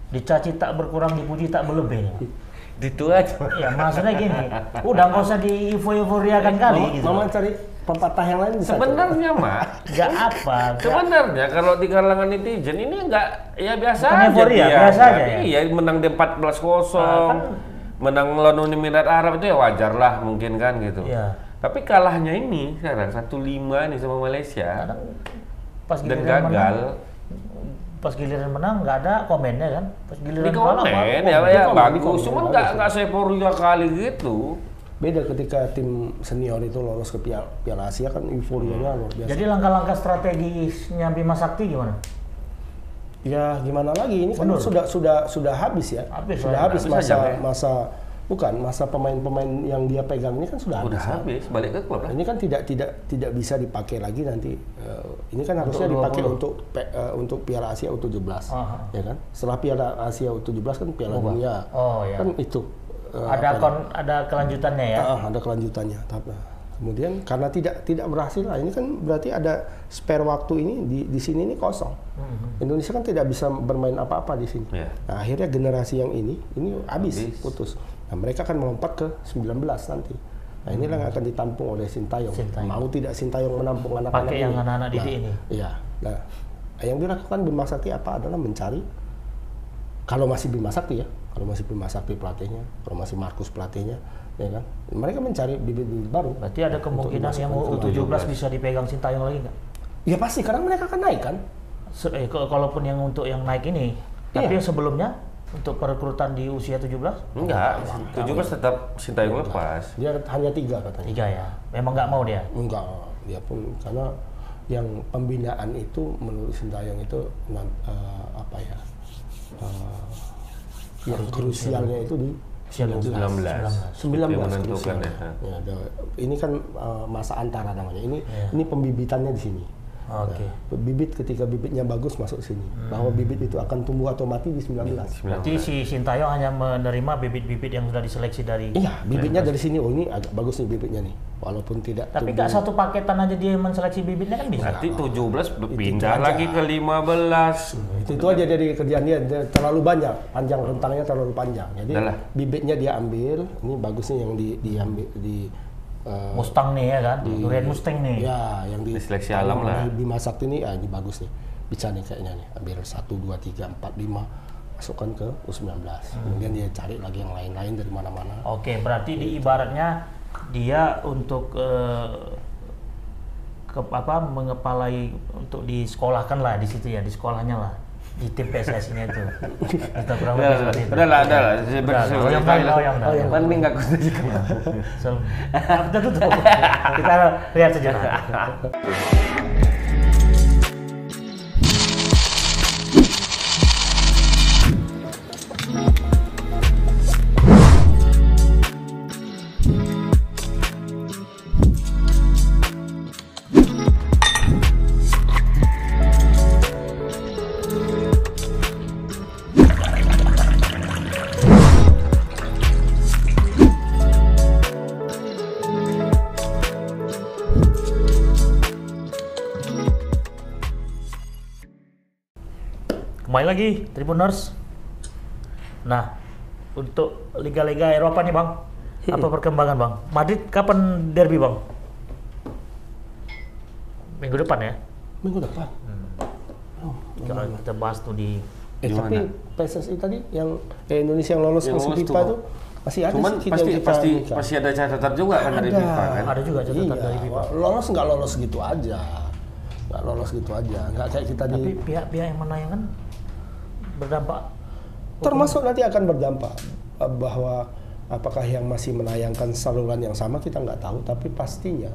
Dicaci tak berkurang, dipuji tak berlebih. Bang. Itu aja. Ya maksudnya gini, udah nggak usah di euforiakan kali Mama, gitu. Mama cari pepatah yang lain bisa. Sebenarnya mak, Gak apa, sebenarnya kalau di kalangan netizen ini enggak ya biasa Bukan aja euforia, dia. biasa aja ya? Iya, menang di 14-0. Ah, kan- menang lawan Uni Emirat Arab itu ya wajar lah mungkin kan gitu. Iya. Tapi kalahnya ini sekarang 1-5 nih sama Malaysia kadang pas dan gagal. menang, pas giliran menang nggak ada komennya kan. Pas giliran kalah komen baru ya, ya bagus, cuman nggak nggak seporia kali gitu. Beda ketika tim senior itu lolos ke Piala, Piala Asia kan euforianya luar biasa. Jadi langkah-langkah strategisnya Bima Sakti gimana? ya gimana lagi ini kan sudah sudah sudah habis ya. Habis, sudah habis Habis masa aja, ya. masa bukan masa pemain-pemain yang dia pegang ini kan sudah Udah habis. ya. habis, balik ke klub Nah, ini kan tidak tidak tidak bisa dipakai lagi nanti. Eh, ini kan harusnya Untuk dipakai 20. untuk pe- eh, untuk Piala Asia U17, Aha. ya kan? Setelah Piala Asia U17 kan Piala Dunia, Oh, ya. kan itu. eh, ada kon, ada kelanjutannya ya. Ah, ada kelanjutannya. Tapi kemudian karena tidak tidak berhasil, lah, ini kan berarti ada spare waktu ini di di sini ini kosong. Indonesia kan tidak bisa bermain apa-apa di sini. Iya. Nah, akhirnya generasi yang ini ini habis, Habis. putus. Nah, mereka akan melompat ke 19 nanti. Nah, inilah yang akan ditampung oleh Sintayong. Sintayong. Mau tidak Sintayong menampung anak-anak Pakai ini? yang anak-anak didik Nah, ini. Iya. Nah, yang dilakukan Bima Sakti apa adalah mencari kalau masih Bima Sakti ya, kalau masih Bima Sakti pelatihnya, kalau masih Markus pelatihnya, ya kan? Mereka mencari bibit-bibit baru. Berarti ada kemungkinan yang ke U17 bisa dipegang Sintayong lagi nggak? Ya pasti karena mereka akan naik kan. Se- eh, kalaupun yang untuk yang naik ini, tapi Iya. yang sebelumnya untuk perekrutan di usia 17 Enggak, 17 tetap Sintayong lepas. Dia hanya tiga katanya. tiga ya. Memang nggak mau dia. Enggak, dia pun karena yang pembinaan itu menurut Sintayong itu eh, apa ya? eh, yang krusialnya itu di Usia 19. 19 Yang menentukan krusialnya. ya. Ya, ini kan eh, masa antara namanya. Ini ini pembibitannya di sini. Oke. Bibit ketika bibitnya bagus masuk sini. Bahwa bibit itu akan tumbuh atau mati di 19. Berarti si Sintayong hanya menerima bibit-bibit yang sudah diseleksi dari. Iya, bibitnya dari sini. Oh ini agak bagus nih bibitnya nih. Walaupun tidak Tapi nggak satu paketan aja dia menseleksi bibitnya kan bisa. Berarti 17 pindah aja. lagi ke 15. itu, itu aja dari kerjaan dia, dia terlalu banyak panjang rentangnya terlalu panjang jadi Udah lah. bibitnya dia ambil ini bagusnya yang di diambil di eh, Mustang nih ya kan, durian Mustang nih. ya yang di Di seleksi alam lah. di dimasak ini ah ini bagus nih. Bisa nih kayaknya nih. Ambil satu dua tiga empat lima masukkan ke U19 kemudian dia cari lagi yang lain-lain dari mana-mana. Oke, berarti di ibaratnya dia untuk eh, ke apa mengepalai untuk disekolahkan lah di situ ya, di sekolahnya lah di tim PSSI-nya itu. Kita kurang lebih seperti itu. Udah lah, udah lah. Udah, oh, yang lain, oh, yang lain. Kan ini nggak kudu So, kita tutup. Kita lihat sejenak. Lagi Tribuners. Nah, untuk liga-liga Eropa nih bang, apa perkembangan bang? Madrid kapan derby bang? Minggu depan ya. minggu depan Kalau kita bahas tuh di eh Gimana? tapi PSSI tadi yang eh, Indonesia yang lolos Yang ke FIFA tuh. masih ada Cuman sih pasti pasti pasti ada catatan juga kan dari Ada. FIFA kan. ada juga catatan Iya, dari FIFA. lolos nggak lolos gitu aja nggak lolos gitu aja nggak kayak kita Tapi di pihak-pihak yang menayangkan berdampak. termasuk nanti akan berdampak eh, bahwa apakah yang masih menayangkan saluran yang sama kita nggak tahu tapi pastinya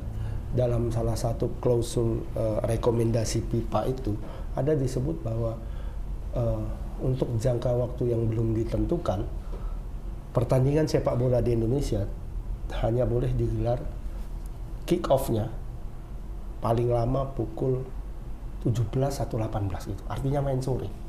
dalam salah satu klausul eh, rekomendasi FIFA itu ada disebut bahwa eh, untuk jangka waktu yang belum ditentukan pertandingan sepak bola di Indonesia hanya boleh digelar kick off-nya paling lama pukul 17 atau 18 gitu. Artinya main sore.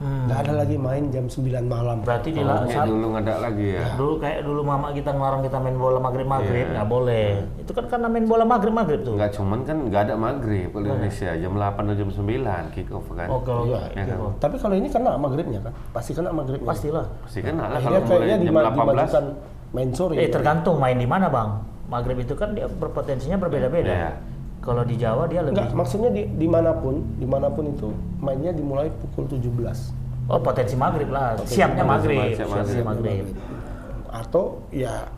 Nggak ada lagi main jam 9 malam. Berarti di Oh, saat- dulu nggak ada lagi ya. dulu kayak dulu mama kita ngelarang kita main bola maghrib maghrib Iya. nggak boleh. Itu kan karena main bola maghrib maghrib tuh. Nggak cuman kan nggak ada maghrib kalau di Indonesia jam 8 atau jam 9 kick off kan. Oh kalau Iya, Ya kan? Tapi kalau ini kena maghribnya kan, pasti kena maghribnya. pastilah. Pasti kan lah kalau Akhirnya mulai kayaknya jam dima- 18. dimajukan main sore. Eh tergantung main di mana bang. Maghrib itu kan dia berpotensinya berbeda-beda. Iya. Kalau di Jawa dia lebih. Enggak, maksudnya di di mana pun, di mana pun itu mainnya dimulai pukul 17. Oh potensi maghrib lah. Siapnya maghrib. siap Siapnya maghrib. maghrib. Atau ya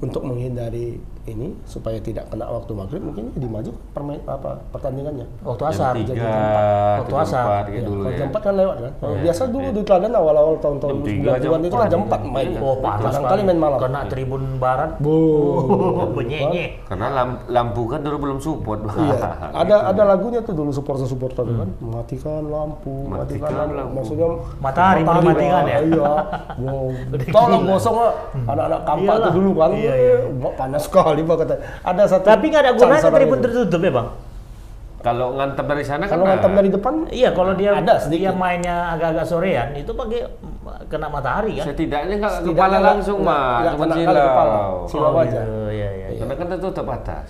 untuk menghindari ini supaya tidak kena waktu maghrib mungkin dimaju permain apa pertandingannya. Waktu Jam asar. 3, Waktu jam asar. 4 kayak Ya, dulu kalau ya. jam 4 kan lewat kan. Kalau biasa dulu di Teladan awal-awal tahun-tahun Jam tiga, 90-an jam itu kan jam empat. 4 main. Oh sekali. kali main malam. Kena tribun barat. Bu. Oh, bunyi Karena lam- lampu kan dulu belum support. Iya, ada ada lagunya tuh dulu supporter-supporter tuh kan, matikan lampu, matikan, Matikan lampu. Maksudnya Matahari lah, ya? Iya. Tolong gosong lah. Anak-anak kampak tuh dulu kan. Iya, iya. Panas sekali Kata. Ada satu Tapi nggak ada gunanya tribun tertutup ya bang? Kalau ngantap dari sana kan Kalau ngantam dari depan Iya kalau dia Ada sedikit. dia mainnya agak-agak sorean itu pakai kena matahari kan? setidaknya nggak kepala langsung mah, cuma kena kali kepala. silau. Silau aja. gitu, iya, iya, iya. Karena kan tertutup atas.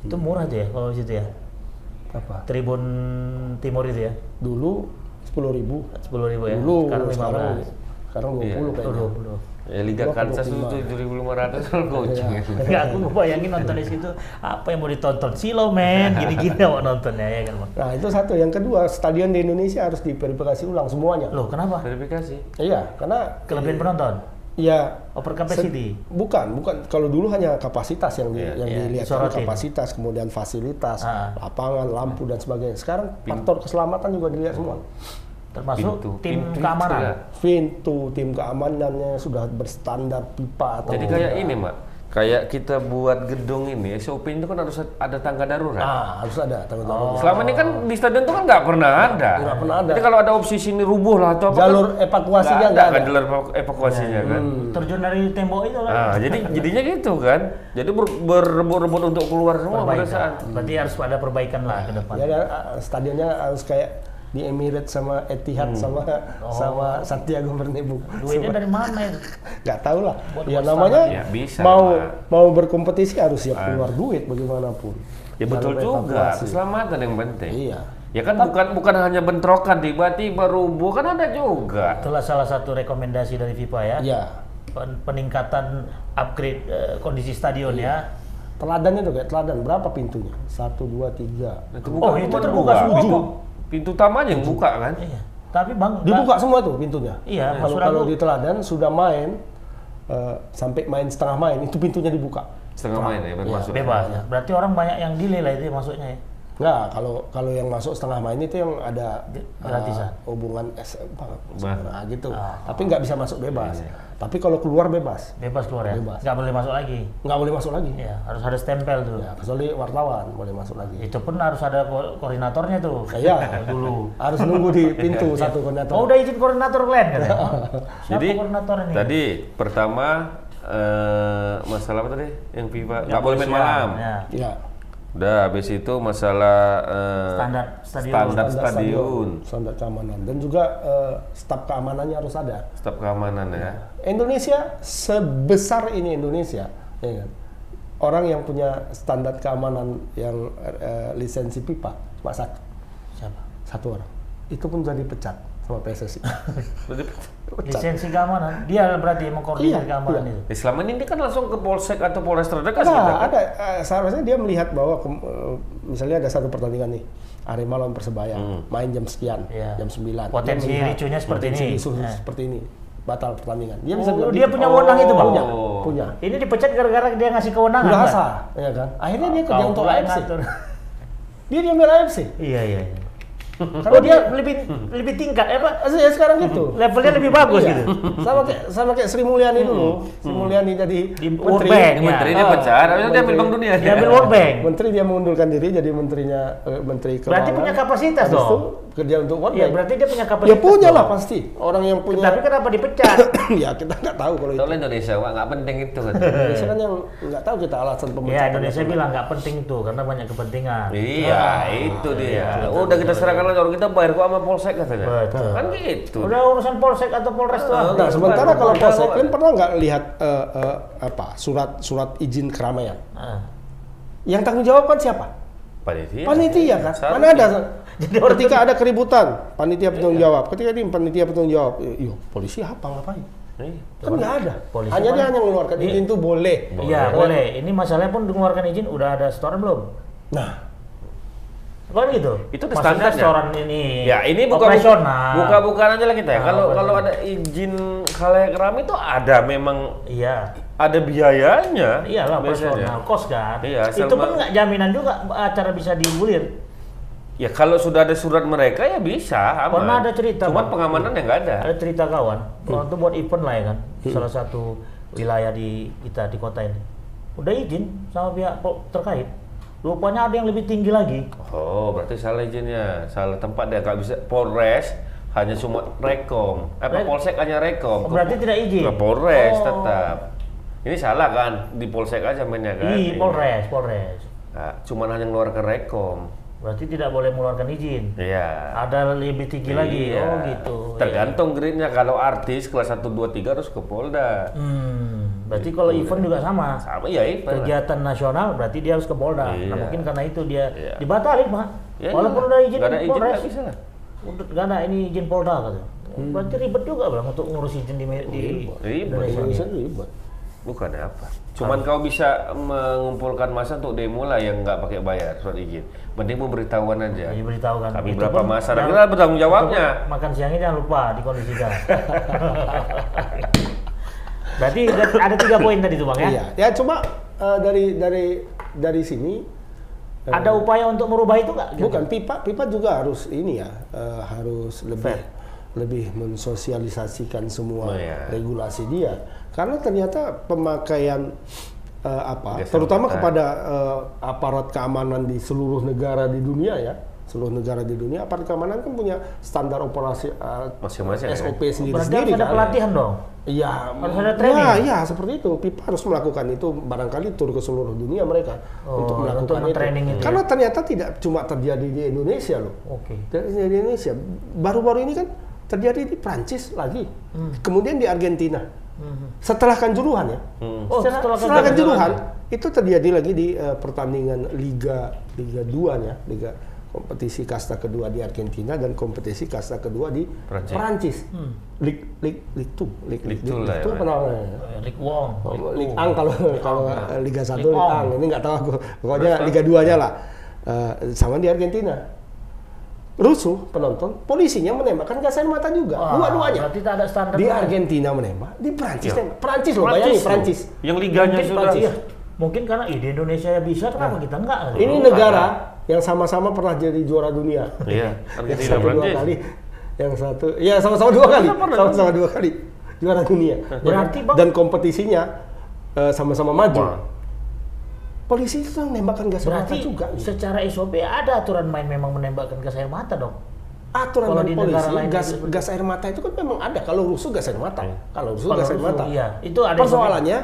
Itu murah tuh ya kalau di situ ya. apa? Tribun Timur itu ya. Dulu 10.000 ribu. Sepuluh ribu ya. Dulu Sekarang lima sekarang belas. sekarang 20 Iya. kayaknya. Ya Liga Kansas itu 25. 7.500 kalau. Iya. Enggak, aku bayangin nonton di situ apa yang mau ditonton silo men gini-gini mau nontonnya ya kan bang. Nah, itu satu. Yang kedua, stadion di Indonesia harus diverifikasi ulang semuanya. Loh kenapa? Verifikasi. Iya, karena Kelebihan penonton? ya Over capacity? Bukan, bukan. Kalau dulu hanya kapasitas yang di, Iya, yang iya, dilihat disorotin. kapasitas, kemudian fasilitas, Ah. lapangan, lampu dan sebagainya. Sekarang faktor keselamatan juga dilihat semua. Termasuk Pintu. tim Pintu keamanan. juga. Pintu, tim keamanannya sudah berstandar pipa atau Jadi kayak ini, Mak. Kayak kita buat gedung ini, SOP itu kan harus ada tangga darurat. ah harus ada tanggung jawab. Selama ini kan di stadion itu kan nggak pernah ada. Nggak pernah ada. Jadi kalau ada opsi sini rubuh lah atau apa Jalur kan, evakuasinya nggak nggak ada. ada. kan jalur evaku- evakuasinya kan. Terjun dari tembok itu kan? Nah, jadi jadinya gitu kan. Jadi ber- berebut-rebut untuk keluar semua pada perbaikan. saat. Berarti harus ada perbaikan lah ke depan. Jadi ah, stadionnya harus kayak di Emirates sama Etihad Hmm. sama Oh. sama Santiago Bernabeu. Duitnya dari mana itu? nggak tahu lah. Buat Ya namanya. Ya, bisa, mau mau berkompetisi harus siap keluar duit bagaimanapun. Ya betul juga, keselamatan yang penting. Iya. Ya kan bukan bukan hanya bentrokan tiba-tiba rubuh kan ada juga. Itulah salah satu rekomendasi dari FIFA ya. Iya. Pen- Peningkatan upgrade eh, kondisi stadion Iya. ya. Teladannya tuh kayak teladan berapa pintunya? Satu, dua, tiga. Itu Oh, itu terbuka semua. Pintu utamanya yang buka kan? Iya. Tapi bang, Dibuka semua tuh pintunya. Iya, Kalau maksud kalau aku- di teladan sudah main eh, sampai main setengah main itu pintunya dibuka. Setengah main ya Iya. masuk. bebas. ya. Berarti orang banyak yang delay lah itu maksudnya ya. Enggak, kalau kalau yang masuk setengah main itu yang ada gratisan. hubungan SM Bah. nah gitu. Ah. Tapi nggak bisa masuk bebas. Iya. Tapi kalau keluar bebas, Bebas keluar ya. Bebas. Nggak boleh masuk lagi. nggak boleh masuk lagi. Iya, harus ada stempel tuh. Ya, kecuali wartawan boleh masuk lagi. Itu pun harus ada ko- koordinatornya tuh. Iya, dulu. harus nunggu di pintu satu koordinator. Oh udah izin koordinator kalian kan? Jadi koordinator ini? tadi pertama eh, masalah apa tadi? Yang FIFA nggak boleh main malam. Ya. Ya. Udah habis itu masalah eh, Standar stadion. standar standar stadion, standar keamanan dan juga eh, staf keamanannya harus ada. staf keamanan ya. Indonesia sebesar ini Indonesia, ya kan? orang yang punya standar keamanan yang eh, lisensi pipa cuma satu, Siapa? satu orang. Itu pun jadi pecat sama PSSI. Lisensi keamanan. Dia berarti mengkoordinir Iya, keamanan iya. itu. eh, selama ini dia kan langsung ke polsek atau polres terdekat kan? ada. Eh, seharusnya dia melihat bahwa kem- eh, misalnya ada satu pertandingan nih, Arema lawan Persebaya, main jam sekian, Iya. jam 9. Potensi ricuhnya seperti potensi ini. ricu Nah. seperti ini. Batal pertandingan. Dia Oh, bilang dia gitu. punya wewenang itu bang? Punya, Oh. punya. Ini dipecat gara-gara dia ngasih kewenangan. Udah kan? asa, ya kan? Akhirnya dia kerja untuk AFC. ngatur. Dia diambil AFC. Iya iya. iya. Karena Oh dia lebih lebih tingkat eh pak Asli ya sekarang gitu. levelnya lebih bagus Iya. gitu. Sama kayak sama kayak Sri Mulyani dulu. Sri Mulyani jadi Di menteri. Bank. Ini menteri Ya. dia Ah, pecat, habis itu dia ambil menteri. Bank Dunia. Dia ambil World Bank. Menteri dia mengundurkan diri jadi menterinya eh, menteri keuangan. Berarti punya kapasitas Habis itu dong. Kerja untuk World Ya berarti dia punya Ya kapasitas. punya lah pasti. Orang yang punya. Tapi kenapa dipecat? ya kita nggak tahu kalau itu. Kalau Indonesia, Wak, nggak penting itu kan. Indonesia kan yang nggak tahu kita alasan ya pemecatan. Indonesia bilang nggak penting itu karena banyak kepentingan. Iya, itu dia. Udah kita serahkan aja orang kita bayar kok sama polsek katanya. Betul. Kan gitu. Udah urusan polsek atau polres tuh. Ah, Nah, sementara Bukan, kalau bukan. Polsek, kalian pernah nggak lihat eh, eh, apa surat surat izin keramaian? Ah. Yang tanggung jawab kan siapa? Panitia. Panitia kan? Mana ada? Jadi orang ketika ada keributan, panitia bertanggung jawab. Ketika ini panitia bertanggung jawab, iyo polisi apa ngapain? Iya. Kan nggak ada. Polisi hanya dia hanya mengeluarkan Iya. izin itu boleh. Iya boleh. Ini masalahnya pun mengeluarkan izin udah ada setoran belum? Nah, Kan gitu. Itu Maksudnya standarnya. setoran ini. Ya ini buka buka bukaan aja lah kita ya. Nah, Kalau kalau operasional. ada izin khalayak ramai itu ada memang Iya. ada biayanya. Iyalah operasional cost kan. Iya, itu pun nggak jaminan juga acara bisa dibulir. Ya kalau sudah ada surat mereka ya bisa. Aman. Pernah ada cerita, Bang. pengamanan yang nggak ada. Ada cerita kawan, Hmm. waktu itu buat event lah ya kan, salah satu wilayah di kita di kota ini. Udah izin sama pihak terkait. Rupanya ada yang lebih tinggi lagi. Oh berarti salah izinnya, salah tempat dia nggak bisa. Polres hanya cuma rekom. Apa Rek- polsek hanya rekom. Oh, berarti tidak izin? Ke Polres Oh. tetap. Ini salah kan di polsek aja mainnya kan. Di Polres, Polres. Nah, cuman hanya ngeluarkan rekom. Berarti tidak boleh mengeluarkan izin. Iya. Ada lebih tinggi lagi. Iya. Oh gitu. Tergantung grade-nya. Kalau artis kelas 1, 2, 3 harus ke Polda. Hmm, berarti kalau event juga sama. Sama ya lah. Kegiatan nasional berarti dia harus ke Polda. Nah Iya. mungkin karena itu dia Iya. dibatalin pak. Ya, Walaupun iya. udah izin Nggak ada izin Polres. bisa lah. Udah nggak ada ini izin Polda katanya. Berarti ribet juga bang untuk ngurus izin di, di Ribet. Indonesia. Indonesia ribet. Bukan apa. Cuman kau bisa mengumpulkan masa untuk demo lah yang nggak pakai bayar surat izin. Mending memberitahuan aja. Jadi beritahukan. Kami Itu berapa masa, dan kita bertanggung jawabnya. Makan siangnya jangan lupa dikondisikan. Berarti ada, tiga poin tadi tuh bang ya. Iya. Ya cuma eh, dari dari dari sini eh, Ada upaya untuk merubah itu nggak? bukan pipa pipa juga harus ini ya eh, harus lebih Fair. lebih mensosialisasikan semua Oh, iya. regulasi dia karena ternyata pemakaian eh, apa Gas terutama mata. kepada eh, aparat keamanan di seluruh negara di dunia ya seluruh negara di dunia aparat keamanan kan punya standar operasi eh, Masing-masing, ya? SOP sendiri Berarti sendiri harus ada kan pelatihan dong. Iya, Harus ada training. Ya, iya seperti itu. Pipa harus melakukan itu barangkali tur ke seluruh dunia mereka Oh, untuk untuk melakukan itu. men-training itu ya? Karena ternyata tidak cuma terjadi di Indonesia loh. Oke. Terjadi di Indonesia. Baru-baru ini kan terjadi di Prancis lagi. Hmm. Kemudian di Argentina. Setelah Kanjuruhan ya. Hmm. Oh, setelah, setelah setelah Kanjuruhan. Itu terjadi lagi di eh, pertandingan Liga Liga 2 ya, Liga kompetisi kasta kedua di Argentina dan kompetisi kasta kedua di Prancis. Prancis. Hmm. Lig Lig Lig 2, Lig Lig Lig two lah ya, two Pak. apa namanya? Rick Wong. Oh, Lig Ang kalau kalau eh, Liga 1 Lig Lig Ong. Ang. Ini nggak tahu aku. Pokoknya Liga 2-nya lah. Eh, sama di Argentina. Rusuh penonton, polisinya menembakkan gas air mata juga. Wah, Dua-duanya. Berarti tak ada standar. Di. Argentina menembak, di Prancis Iya. tembak. Prancis loh, Prancis bayangin. Prancis. Yang liganya Mungkin sudah. Prancis. Iya. Mungkin karena ide Indonesia ya bisa, kenapa kita enggak? Ini Belum negara yang sama-sama pernah jadi juara dunia. Iya, yang Argentina satu dua Prancis. kali, yang satu, ya sama-sama dua kali, sama-sama dua kali juara dunia. Berarti, Bang- dan kompetisinya eh, sama-sama maju. Wah. Polisi itu yang nembakkan gas air mata juga. secara SOP ada aturan main memang menembakkan gas air mata dong. Aturan Kalau dari di negara polisi lain gas itu- gas air mata itu kan memang ada. Kalau rusuh gas air mata. Kalau rusuh Kalau gas air rusuh, mata. iya. Itu ada Persoalannya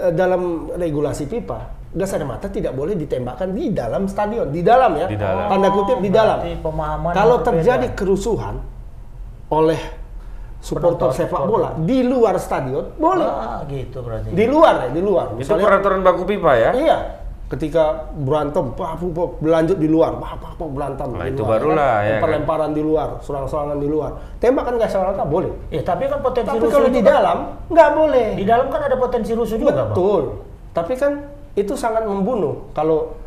eh, dalam regulasi pipa gas air mata tidak boleh ditembakkan di dalam stadion, di dalam ya. Di dalam. Tanda kutip di dalam. Berarti pemahaman Kalau terjadi kerusuhan oleh supporter sepak bola di luar stadion boleh. Ah, gitu berarti. Di luar ya, di luar. Itu peraturan baku pipa ya? Iya. Ketika berantem, bah, berlanjut di luar, bah, bah, berantem Nah, di itu luar, barulah, ya kan? Lempar-lemparan di luar, serang-serangan di luar. Tembakan gas air mata boleh. Ya, tapi kan potensi Tapi rusuh kalau itu di kan- dalam nggak boleh. di dalam kan ada potensi rusuh juga, Bang. Betul. Tapi kan itu sangat membunuh. Kalau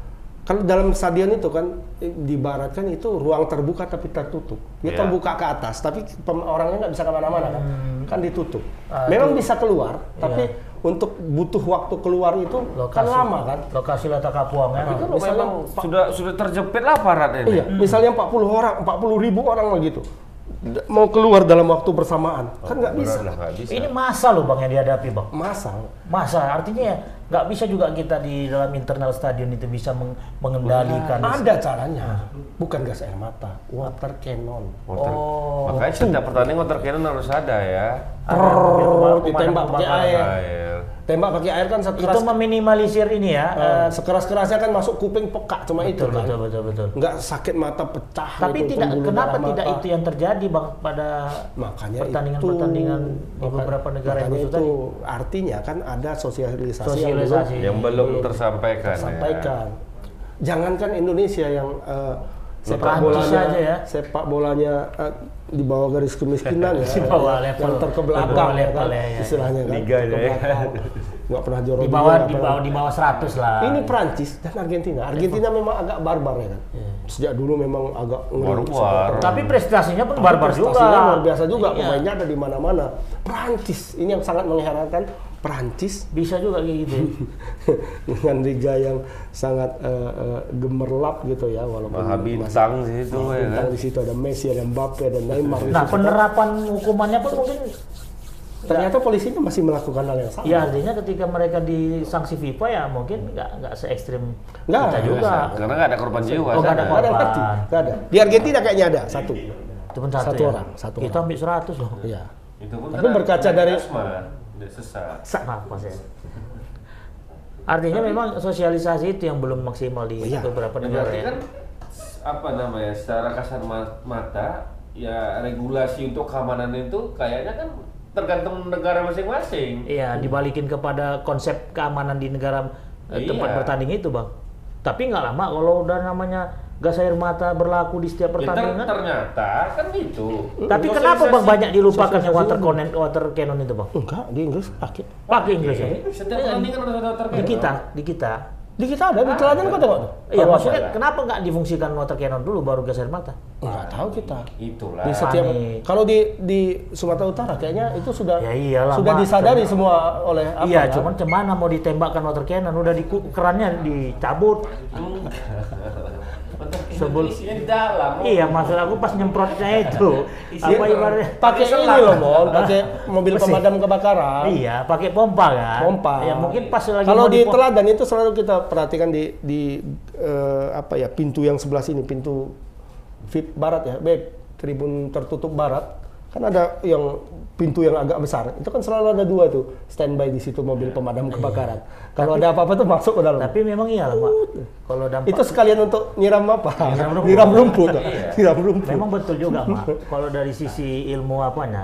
kalau dalam stadion itu kan eh, dibaratkan itu ruang terbuka tapi tertutup. Dia Iya. terbuka ke atas, tapi orangnya nggak bisa ke mana-mana kan, kan ditutup. Ah, Memang itu- bisa keluar, Iya. tapi untuk butuh waktu keluar itu kan lama kan. Lokasi letak kapuang ya. Kan Misalnya memang sudah sudah terjepit lah aparat ini. Iya, misalnya 40 orang, 40 ribu orang begitu. d- mau keluar dalam waktu bersamaan. kan nggak bisa. Berat lah, nggak bisa. Ini masa loh bang yang dihadapi bang. Masa. Masa artinya ya nggak bisa juga kita di dalam internal stadion itu bisa meng- mengendalikan. Ada caranya. Bukan gas air mata, water cannon. Water- Oh. Makanya setiap pertandingan water cannon harus ada ya. Pemadam ditembak pakai air. Air. Tembak pakai air kan Itu sekeras meminimalisir ini ya. eh, sekeras-kerasnya kan masuk kuping pekak cuma itu betul, kan. betul betul betul. Nggak sakit mata pecah. Tapi gitu, tidak kenapa tidak mata. itu yang terjadi bang pada makanya pertandingan-pertandingan itu, di beberapa negara makanya itu tadi? artinya kan ada sosialisasi, Sosialisasi. Yang Yang belum tersampaikan. belum tersampaikan. Jangankan Indonesia yang eh, sepak bolanya aja ya. sepak bolanya eh, di bawah garis kemiskinan ya, Di bawah level. yang terkebelakang ya kan, ya, ya. istilahnya kan, Liga ya. nggak pernah juara di bawah di bawah di bawah 100 lah. Ini Prancis dan Argentina. Argentina memang agak barbar ya kan. Sejak dulu memang agak ngeri. Barbar. Tapi prestasinya pun Tapi barbar juga. prestasinya luar biasa juga. Iya. Pemainnya ada di mana-mana. Prancis ini yang sangat mengherankan. Prancis Bisa juga kayak gitu. ya. dengan liga yang sangat eh, eh, gemerlap gitu ya walaupun Maha bintang sih itu ya bintang kan. di situ ada Messi, ada Mbappe, ada Neymar. Nah penerapan hukumannya pun mungkin ternyata polisinya masih melakukan hal yang sama. ya artinya ketika mereka disanksi FIFA ya mungkin nggak nggak se ekstrim Nggak, kita juga. Karena nggak ada korban jiwa. Oh, nggak ada sana. Nggak ada korban. Nggak ada. Di Argentina kayaknya ada satu. Pun satu, Satu ya. orang, satu Kita orang. ambil 100 loh. Iya. Itu pun Tapi berkaca dari- asma, udah sesak. Kenapa sih? Artinya memang sosialisasi itu yang belum maksimal di Iya. beberapa negara Berarti ya. kan apa namanya secara kasar ma- mata ya regulasi untuk keamanan itu kayaknya kan tergantung negara masing-masing. Iya, dibalikin kepada konsep keamanan di negara eh, Iya. tempat bertanding itu, Bang. Tapi nggak lama kalau udah namanya gas air mata berlaku di setiap Ya, pertandingan. ternyata kan gitu. Tapi Sosialisasi- kenapa Bang banyak dilupakannya water cannon, water cannon itu, Bang? Enggak, di Inggris pakai. Pakai Inggris ya. Setiap pertandingan harus ada water Di kita, di kita. Di kita ada, di teladan kok tengok tuh. Iya, maksudnya ada. kenapa nggak difungsikan water cannon dulu baru gas air mata? Enggak tahu kita. Itulah. Di setiap kalau di di Sumatera Utara kayaknya itu sudah Ya iyalah, sudah disadari semua oleh apa iya, ya? cuman cemana mau ditembakkan water cannon udah di kerannya dicabut. Isinya di dalam. Iya, maksud aku pas nyemprotnya itu. Apa ibaratnya? pakai ini loh, Mon, pakai mobil pemadam kebakaran. Iya, pakai pompa kan. Pompa. Ya mungkin pas lagi Kalau di teladan itu selalu kita perhatikan di di eh, apa ya pintu yang sebelah sini, pintu VIP barat ya, beb tribun tertutup barat kan ada yang pintu yang agak besar itu kan selalu ada dua tuh standby di situ mobil pemadam kebakaran kalau ada apa-apa tuh masuk ke dalam Tapi memang iyalah, Pak. Kalau dampak itu sekalian untuk nyiram apa Nyiram rumput. nyiram rumput Iya. nyiram rumput memang betul juga, Mak. Kalau dari sisi ilmu apanya?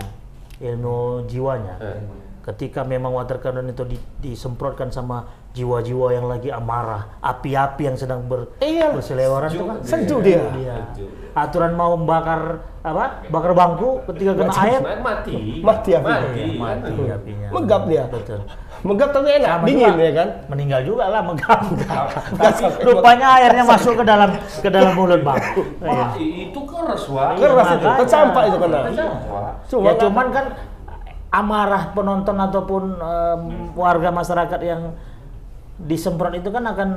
Ilmu jiwanya. Eh. Ketika memang water cannon itu di- disemprotkan sama jiwa-jiwa yang lagi amarah, api-api yang sedang ber, Iya. berselewaran itu kan sejuk dia Iya. Sejuk. Aturan mau membakar apa? Bakar bangku ketika kena air Main mati. Mati apinya. Mati. Iya, mati apinya. megap dia Betul. megap tapi enak Sama dingin juga. ya kan Meninggal juga lah megap. Rupanya airnya masuk ke dalam ke dalam mulut bang. Iya. Wah, i- itu keras wah. keras itu tercampak itu kena. Cuma ya kan- cuman kan amarah penonton ataupun em, warga masyarakat yang disemprot itu kan akan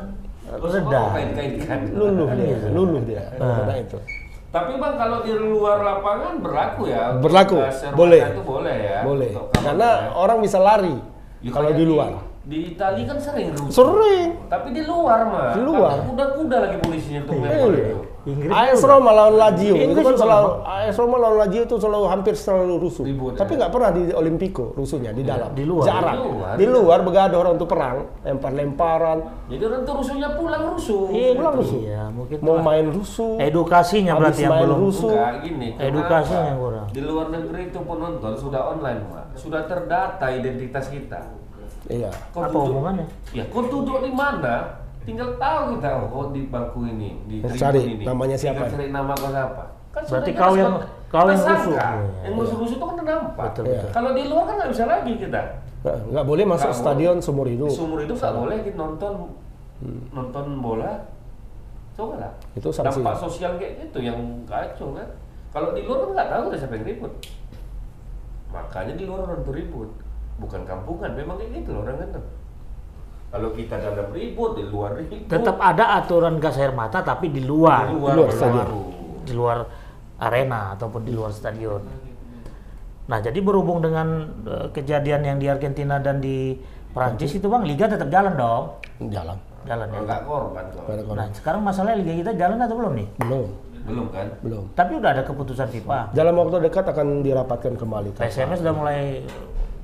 reda. Oh, kain-kainkan. luluh dia Iya. luluh dia Ah. karena itu Tapi bang kalau di luar lapangan berlaku ya. Berlaku, air boleh. Itu boleh ya. boleh karena ya. orang bisa lari Ya, kalau di luar Di Itali kan sering rusuh. sering Tapi di luar mah. Di luar. Kuda-kuda lagi polisinya tuh Iya. memang itu. Inggris AS. Roma lawan Lazio itu kan selalu. AS Roma lawan Lazio itu selalu hampir selalu rusuh Ribut, tapi ya. nggak pernah di Olimpico rusuhnya di dalam di luar. jarang Di luar. di luar begadang orang untuk perang lempar-lemparan Jadi orang tuh rusuhnya pulang rusuh. Iya, Pulang rusuh. Iya, mungkin mau main rusuh edukasinya Habis berarti yang belum. rusuh. Enggak gini. Edukasinya yang kurang. Di luar negeri itu penonton sudah online, Pak. Sudah terdata identitas kita. Iya Kau Apa duduk- hubungannya? Ya, kau duduk di mana? Tinggal tahu kita, oh kau di bangku ini, di tribun Cari ini. namanya siapa. Tinggal cari nama kau siapa. Kan Berarti sudah kau yang- kau yang rusuh. Iya, Yang iya. rusuh-rusuh itu kan nampak. Betul, betul. Kalau di luar kan nggak bisa lagi kita. Nggak- nggak boleh masuk Nggak stadion boleh. seumur hidup Seumur hidup nggak boleh kita nonton nonton bola. Coba lah. Itu sanksi. Dampak sosial kayak gitu yang kacau kan. Kalau di luar kan nggak tahu ada siapa yang ribut. Makanya di luar orang tuh ribut. Bukan kampungan, memang kayak gitu loh orang kan. Kalau kita dalam ribut, di luar ribut. Tetap ada aturan gas air mata tapi di luar. di luar, Di luar stadion. di luar arena ataupun di luar stadion. Nah, jadi berhubung dengan eh, kejadian yang di Argentina dan di Prancis itu Bang, liga tetap jalan dong. Jalan. Jalan ya. Enggak korban kok. Nah, sekarang masalahnya liga kita jalan atau belum nih? Belum. Belum kan? Belum. Tapi udah ada keputusan FIFA. Dalam waktu dekat akan dirapatkan kembali. PSMS sudah mulai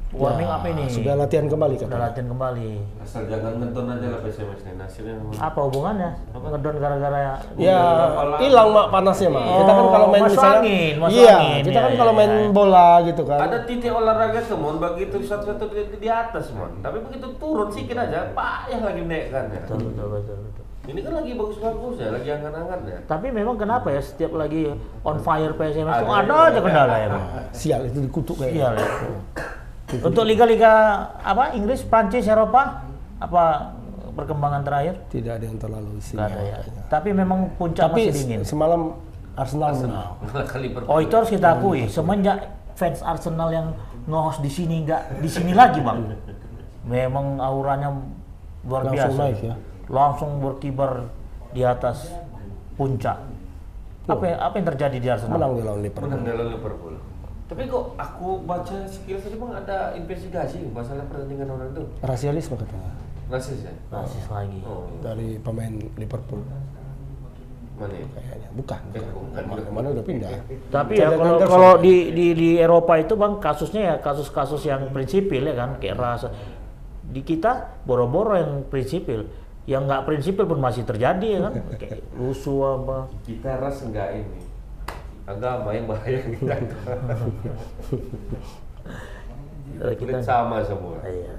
warming Ya, apa ini? Sudah latihan kembali Sudah katanya. latihan kembali. Asal jangan nonton aja lah PSMS nih hasilnya. Apa hubungannya? Ngedon gara-gara Ya, Berapa hilang mak panasnya mak. kita kan Oh, kalau main masuk misalnya, angin, masuk iya, angin, kita iya, kan iya, kalau main iya. bola gitu kan. Ada titik olahraga tuh, mon begitu satu-satu di, di atas, mon. Tapi begitu turun sedikit aja, payah lagi naik kan ya. Betul, betul, betul, betul. Ini kan lagi bagus-bagus ya, lagi hangat-hangat ya. Tapi memang kenapa ya setiap lagi on fire PSMS itu Ada. ada aja kendala ya, Bang. Sial itu dikutuk kayak. Iya, ya. Untuk liga-liga apa Inggris, Prancis, Eropa apa perkembangan terakhir? Tidak ada yang terlalu istimewa. ada ya. Tapi memang puncak Tapi masih dingin. semalam Arsenal menang. Kali ber Oh itu harus kita akui. Semenjak fans Arsenal yang nge-host di sini nggak di sini lagi bang. Memang auranya luar Langsung biasa. naik ya. Langsung berkibar di atas puncak. Apa yang- apa yang terjadi di Arsenal? Menang di lawan Liverpool. menang dalam Liverpool. Tapi kok aku baca sekilas tadi bang ada investigasi masalah pertandingan orang itu. Rasialisme katanya Rasis ya? Rasis lagi. Oh, dari pemain Liverpool mana ya? kayaknya. Bukan. Eh, bukan. bukan. Mana, mana udah pindah. Tapi ya kalau kalau di, di di Eropa itu bang kasusnya ya kasus-kasus yang prinsipil ya kan kayak rasa di kita boro-boro yang prinsipil yang nggak prinsipil pun masih terjadi ya kan kayak rusuh apa Kita ras enggak ini. Agama yang bahaya kita. Kita Kulit sama semua. iya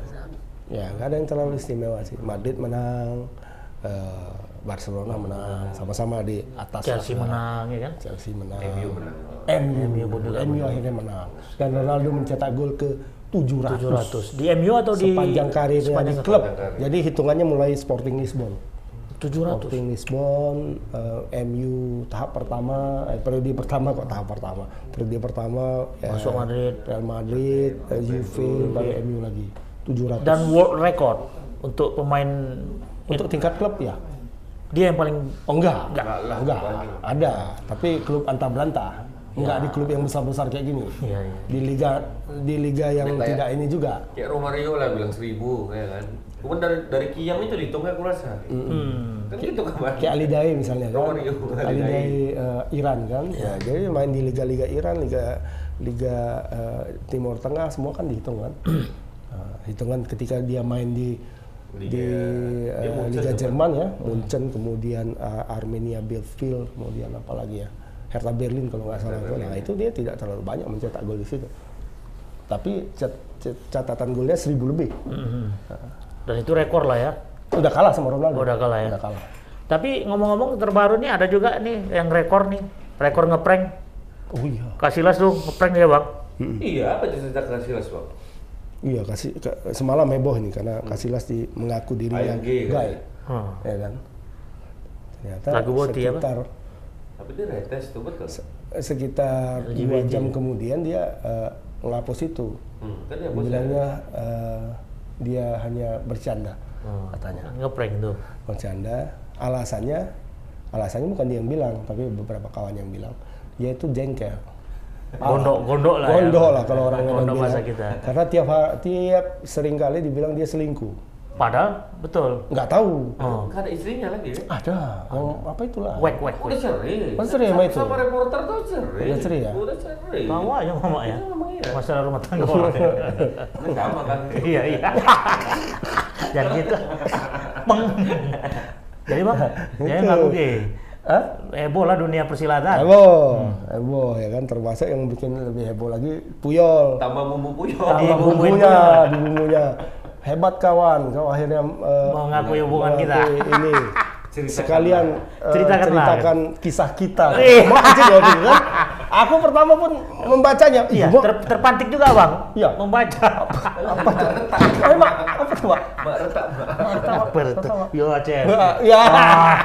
Ya, nggak ada yang terlalu istimewa sih. Madrid menang, eh, Barcelona menang, sama-sama di atas. Chelsea lah. menang ya kan Chelsea menang. MU menang. MU, MU MU akhirnya menang. Dan Ronaldo mencetak gol ke 700. 700 di MU atau di sepanjang karirnya sepanjang di klub. karir. Jadi hitungannya mulai Sporting Lisbon. 700 Sporting Lisbon, eh, MU tahap pertama, eh, periode pertama kok tahap pertama. Periode pertama eh, Masuk Madrid. Real Madrid, eh, Juve, baru MU lagi. 700. dan world record untuk pemain untuk tingkat klub ya? dia yang paling Oh enggak, Enggak lah, enggak. banyak. Ada, tapi klub antar berantah. Enggak di klub yang besar-besar kayak gini. Iya, iya. Di liga di liga yang lah ya. tidak ini juga. Kayak Romario lah bilang seribu ya kan. Kemudian dari dari Kiyam itu dihitungnya aku rasa. hmm, Kan gitu kemarin. Kayak Ali Daei misalnya kan. Romario, Ali. Daei eh, Iran kan. Ya, jadi main di liga-liga Iran, liga liga eh, Timur Tengah semua kan dihitung kan. Eh, hitungan ketika dia main di Liga- di Munchen Liga juga. Jerman ya, Munchen kemudian eh, Armenia Bielefeld, kemudian apa lagi ya? Hertha Berlin kalau nggak salah. Nah, itu dia tidak terlalu banyak mencetak gol di situ. Tapi cat- cat- catatan golnya seribu lebih. mhm. Dan itu rekor lah ya Udah kalah sama Ronaldo. Udah kalah ya? Udah kalah. tapi ngomong-ngomong terbaru nih ada juga nih yang rekor nih rekor ngeprank Oh iya. Kasilas tuh ngeprank ya bang Iya, apa cerita Casillas, Bang? Iya, kasih ke- semalam heboh ini karena Casillas di mengaku dirinya AMG, kan? gay, Hmm. ya kan? Ternyata Lagu Boti, apa? sekitar Tapi dia retes tuh betul. sekitar dua jam kemudian dia eh, menghapus itu. Hmm, kan Bilangnya eh, dia hanya bercanda Hmm. katanya. ngeprank tuh Bercanda. Alasannya alasannya bukan dia yang bilang, tapi beberapa kawan yang bilang. Dia itu jengkel. gondok gondok lah Gondok ya. lah kalau orang gondok bilang. kita Karena tiap tiap sering kali dibilang dia selingkuh. Padahal betul Nggak tahu. oh. Kan ada istrinya lagi ya? Ada, yang apa itulah? wek wek Udah cerai. Oh, cerai sama itu? Sama reporter tuh cerai. Udah cerai ya? Udah cerai. tahu aja mama ya Iya, iya. masalah rumah tangga orang Kan sama kan. iya iya jangan gitu Peng. jadi bang dia Gitu. ngaku gay Hah? heboh lah dunia persilatan Heboh, heboh ya kan termasuk yang bikin lebih heboh lagi Puyol. Tambah bumbu puyol. Tambah bumbunya, di bumbunya. Hebat kawan, kau akhirnya eh, Mengakui hubungan kita. ini. Ceritakan Sekalian eh, Ceritakanlah. ceritakan kisah kita. Iya. Itu kan. Aku pertama pun membacanya. iya ter- terpantik juga bang Iya. membaca apa tuh? Eh, Mak, apa tuh, Mak? Retak, bertu yo Chelsea Ya, Ah,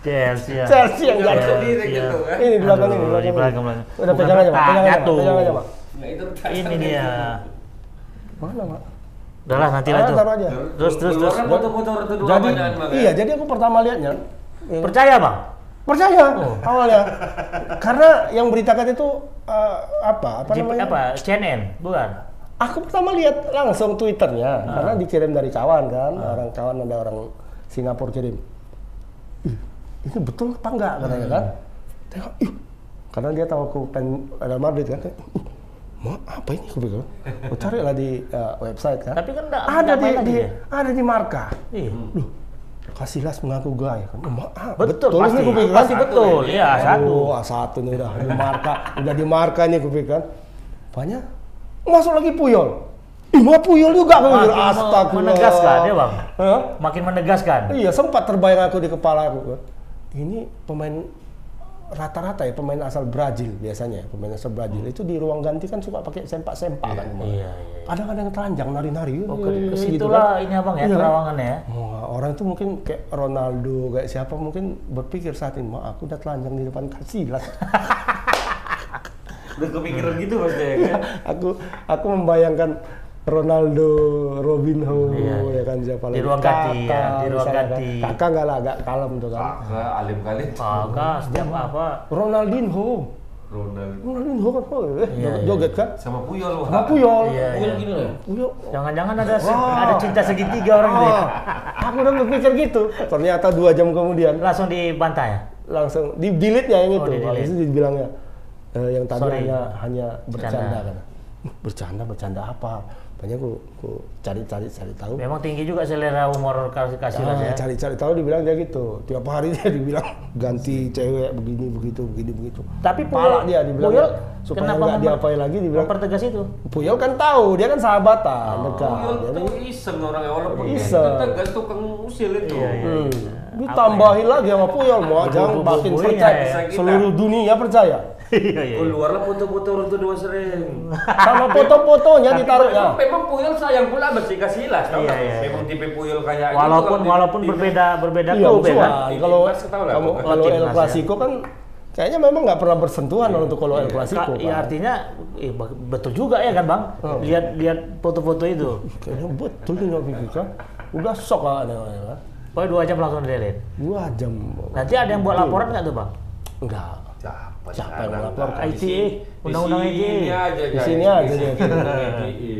Chelsea ya Chelsea yang jatuh. sendiri Chelsea, gitu kan. Ini di belakang ini, di belakang. belakang. Udah pegang aja, Mak. Pegang aja, Mak. ini dia Mana, Mak? Udahlah nanti lah Ah, tuh taruh aja. terus terus terus Jadi, banyak, Mbak. iya, jadi aku pertama lihatnya. yang- percaya bang Percaya Oh. awalnya. Karena yang beritakan itu eh, apa? Apa Jeep- namanya? apa? CNN, bukan? Aku pertama lihat langsung Twitternya Ah. karena dikirim dari kawan kan, orang kawan ada orang Singapura kirim. Ih, ini betul apa enggak katanya kan? Hmm. Tengok, ih, karena dia tahu aku pen Real Madrid kan. Kayak, "Ih, Ma, apa ini aku bilang? Aku carilah di eh, website kan. Tapi kan enggak- ada di, di dia. ada di marka. Iya. Duh, Kasilas mengaku gaya kan. Oh, maaf, Betul, ini pasti. bilang. Pasti betul. Iya, satu. Oh, satu nih udah di marka, udah di marka nih pikir kan. Banyak masuk lagi Puyol. Ih, mau Puyol juga aku pikir. Astagfirullah. menegaskan ya, Bang? Hah? Makin menegaskan. Iya, sempat terbayang aku di kepala aku kan. Ini pemain rata-rata ya pemain asal Brazil biasanya pemain asal Brazil itu di ruang ganti kan suka pakai sempak-sempak kan Iya, iya. kadang-kadang telanjang nari-nari Oh, ke, ke gitu situlah kan. ini abang ya, Iya terawangannya ya. Wah, orang itu mungkin kayak Ronaldo, kayak siapa mungkin berpikir saat ini, "Ma, aku udah telanjang di depan Casillas." Udah kepikiran gitu pasti ya kan? aku aku membayangkan Ronaldo, Robinho, Iya, iya. ya kan siapa Di lagi? ruang ganti, ya, Kakak, di ruang misalnya kan. ganti. Kakak nggak lah, agak kalem tuh kan. Kakak alim kali. Maka setiap apa Ronaldinho, Ronald. Ronaldinho kan, oh, eh, Iya, joget, iya. joget kan? Sama Puyol. Sama Puyol. Iya, Puyol iya. gini loh. Puyol. Jangan-jangan ada ada cinta segitiga orang itu. Ah, aku udah berpikir gitu. Ternyata dua jam kemudian Langsung dibantai ya. langsung di delete ya yang Oh, itu. di-delete. Habis itu dibilangnya eh, yang tadi hanya hanya bercanda Bercanda. kan. Bercanda bercanda apa? Banyak aku, aku cari-cari cari tahu. Memang tinggi juga selera humor kasih kasih Ah, ya. cari-cari tahu dibilang dia gitu. Tiap hari dia dibilang ganti cewek begini begitu begini begitu. Tapi Pala Puyol- dia dibilang Puyol supaya kenapa nggak memper- diapain lagi dibilang. Mempertegas itu. Puyol kan tahu, dia kan sahabatan, dekat. Puyol Jadi tuh iseng orangnya walaupun dia Iseng. itu tegas tukang usil itu. Iya, iya. Hmm. Ditambahin lagi sama Puyol, mau jangan makin percaya. ya. Seluruh dunia percaya. Iya iya. Keluarlah foto-foto orang tua dua sering. Sama foto-fotonya ditaruh ya. Memang, Puyol sayang pula bersih Casillas, tau Iya, iya, Memang tipe Puyol kayak Walaupun gitu, walaupun berbeda berbeda Iya, klub ya kan. Kalau lah, pokoknya. kalau El. Clasico kan kayaknya memang nggak pernah bersentuhan untuk kalau El Clasico. Ka- ya kan. artinya eh, betul juga ya kan bang Oh. lihat lihat foto-foto itu Kayaknya betul nih kan. Udah sok lah kan. pokoknya dua jam langsung delete Dua jam. nanti ada yang buat laporan nggak tuh bang Enggak. Siapa, Siapa yang melapor? ITE, undang-undang ITE. Di sini aja Di dia. ITE.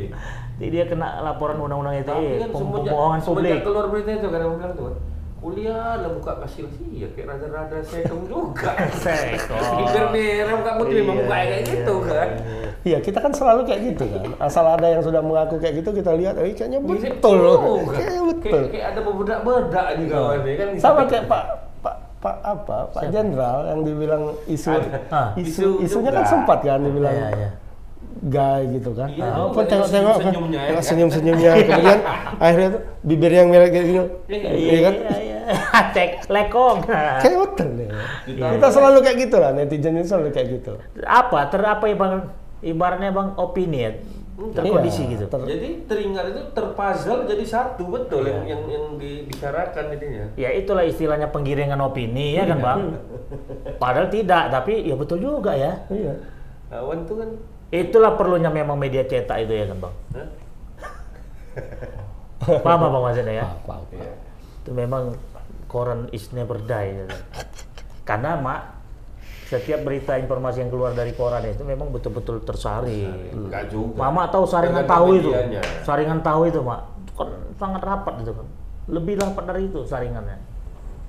jadi dia kena laporan undang-undang ITE kan pembohongan publik keluar berita itu kan bilang tuh kuliah lah buka kasih ya kayak rada-rada sekong juga. Sekong. Nih, orang buka putri Iya, mau buka kayak iya, gitu kan. Iya, kita kan selalu kayak gitu kan. Asal ada yang sudah mengaku kayak gitu, kita lihat, eh kayaknya betul loh. Kayaknya betul. Kayak, kayak ada beberdak-bedak di kawan nih kan. Sama kayak Pak Pak apa Pak Jenderal yang dibilang isu Ah. isu Isu isunya kan sempat kan dibilang Iya, iya. gay gitu kan. Iya, apa tengok-tengok kan senyum-senyumnya ya. tengok senyum-senyumnya kemudian akhirnya tuh bibir yang merah kayak gini. Iya, kan? cek lekong Kayak betul deh. Kita- selalu kayak gitu lah, netizen itu selalu kayak gitu. apa ter apa ya bang ibaratnya bang opini ya terkondisi Iya, gitu ter- Jadi teringat itu terpuzzle jadi satu betul yang yang yang dibicarakan intinya. ya itulah istilahnya penggiringan opini ya kan bang padahal tidak tapi ya betul juga ya Iya. Lawan tuh kan itulah perlunya memang media cetak itu ya kan bang Hah? paham apa bang maksudnya ya. Iya. itu memang koran is never die gitu. karena mak setiap berita informasi yang keluar dari koran itu memang betul-betul tersaring Enggak juga. mama tahu saringan tahu itu saringan tahu itu mak Itu kan sangat rapat itu kan lebih rapat dari itu saringannya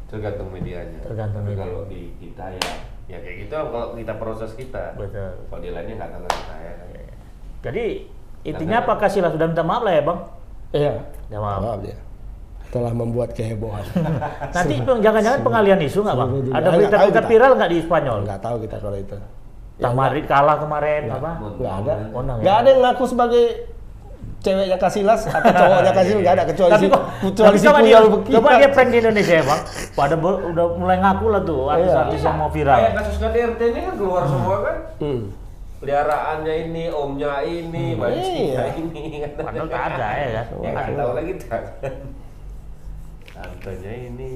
Tergantung medianya. Tergantung Tapi media. kalau di kita ya ya kayak gitu kalau kita proses kita. Betul. Kalau di lainnya nggak tahu kita ya. jadi intinya apa kasihlah sudah minta maaf lah ya bang Iya. ya maaf Maaf dia. Telah membuat kehebohan. nanti jangan-jangan pengalian isu nggak bang dunia. ada Nggak berita-berita viral nggak di Spanyol Enggak tahu kita kalau itu. Nah, Madrid kalah kemarin apa Enggak ada. Oh, ya? ada yang ngaku sebagai ceweknya Kasilas atau cowoknya Kasilas enggak ada kecuali tapi si kecuali tapi si Puyol Bekian. coba dia prank di Indonesia ya bang pada udah mulai ngaku lah tuh artis-artis yang mau viral Kayak kasus KDRT ini kan keluar semua kan. Hmm. Peliharaannya ini, omnya ini, Hmm, majikannya iya. ini. kan. Padahal nggak ada ya kan? Ya nggak tahu lagi kita. Tantenya ini.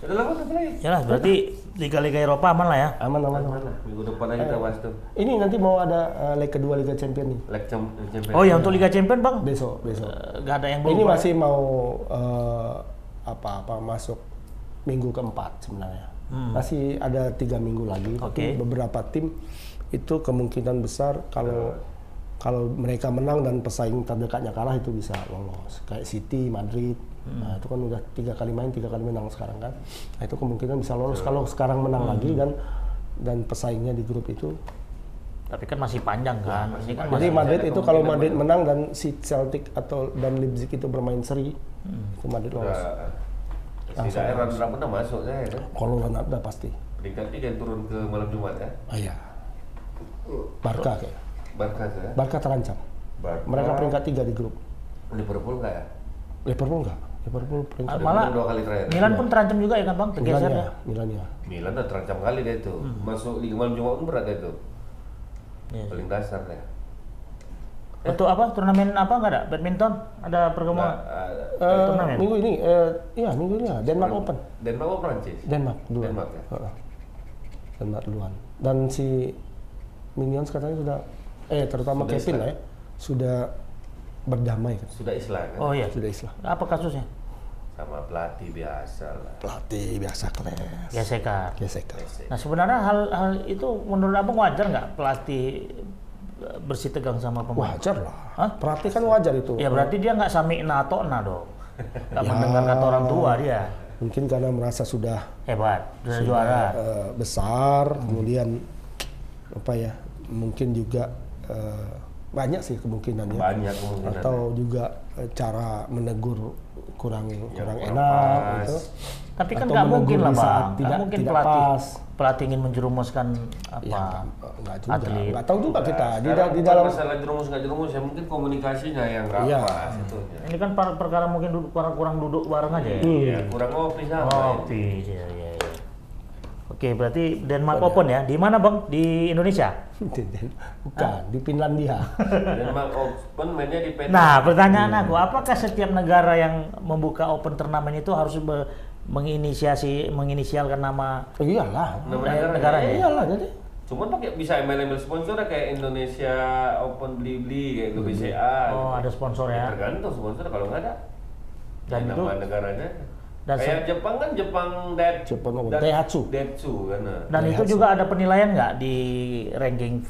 Udah lama play. ya lah berarti liga-liga Eropa aman lah ya Aman aman aman. Mana? Minggu depan aja kita bahas tuh. Ini nanti mau ada eh, leg kedua Liga Champion nih. Leg Cham- Champions. oh ya untuk Liga Champion bang Besok, besok. Eh, nggak ada yang Ini berubah masih mau eh, apa-apa masuk minggu keempat sebenarnya. Masih ada tiga minggu lagi. Oke. beberapa tim itu kemungkinan besar kalau kalau mereka menang dan pesaing terdekatnya kalah itu bisa lolos. Kayak City, Madrid. Nah itu kan udah tiga kali main, tiga kali menang sekarang kan. Nah itu kemungkinan bisa lolos kalau sekarang menang lagi dan dan pesaingnya di grup itu. Tapi kan masih panjang kan. Ini kan Jadi masih Madrid itu kalau Madrid menang dan si Celtic atau dan Leipzig itu bermain seri, itu Madrid lolos. Udah, si daerah berapa pernah masuk saya kan? Kalau Ronaldo pasti. Peringkat tiga yang turun ke malam Jumat ya. Ah iya. Barca kayak. Barca ya. Barca terancam. Barca. Mereka peringkat tiga di grup. Liverpool enggak ya? Liverpool enggak? Liverpool peringkat Ah, malah dua kali terakhir. Milan pun terancam juga ya kan bang, Milan tergeser ya. ya. Milan ya. Milan udah terancam kali dia itu. Masuk Liga Malam Jumat pun berat dia itu. Iya. Paling dasar dia. Untuk apa? Turnamen apa nggak ada? Badminton? Ada pertemuan? Nah, ada. Eh, turnamen? minggu ini, eh, iya minggu ini ya. Denmark Open. Denmark apa Prancis? Denmark duluan. Denmark ya? Heeh. Denmark duluan. Dan si Minions katanya sudah, eh terutama Sudah Kevin lah ya, sudah berdamai kan. Sudah Islam kan? Oh iya. Sudah Islam. Apa kasusnya? Sama pelatih biasa lah. Pelatih biasa keles. Gesekan. Gesekan. Nah sebenarnya hal hal itu menurut abang wajar nggak pelatih eh, bersih tegang sama pemain? Wajar lah. Hah? Pelatih kan wajar itu. Ya berarti dia nggak sami nato na dong. Nggak Ya. mendengar kata orang tua dia. Mungkin karena merasa sudah Hebat, sudah juara. eh, besar, kemudian apa ya? Mungkin juga eh, banyak sih kemungkinannya. Banyak kemungkinan. Atau juga eh, cara menegur kurang kurang kurang enak pas. gitu. Tapi kan Atau nggak mungkin lah bang. Nggak tidak- mungkin tidak pelatih pas. pelatih ingin menjerumuskan apa? Ya, enggak juga. atlet. Enggak tahu juga kita di, di dalam masalah jerumus nggak jerumus ya mungkin komunikasinya yang nggak Iya. pas itu. Ini kan per- perkara mungkin duduk, kurang, kurang duduk bareng aja ya. Iya, kurang ngopi sama. Oh, iya, iya, iya. Oke, berarti Denmark Open ya. Di mana bang? Di Indonesia? bukan di Finlandia. Denmark Open mainnya di PT. Nah, pertanyaan aku, apakah setiap negara yang membuka Open turnamen itu harus be- menginisiasi menginisialkan nama Oh, iyalah. Nama daerah negaranya. negaranya? Iyalah jadi. Cuman pakai bisa email-email sponsor kayak Indonesia Open beli-beli kayak GBCA. Oh, ada sponsor ya. Tergantung sponsor kalau nggak ada. Dan itu- nama negaranya. Dan kayak Jepang kan Jepang dat Jepang dat- Daihatsu. Daihatsu kan. Dan itu juga ada penilaian nggak di ranking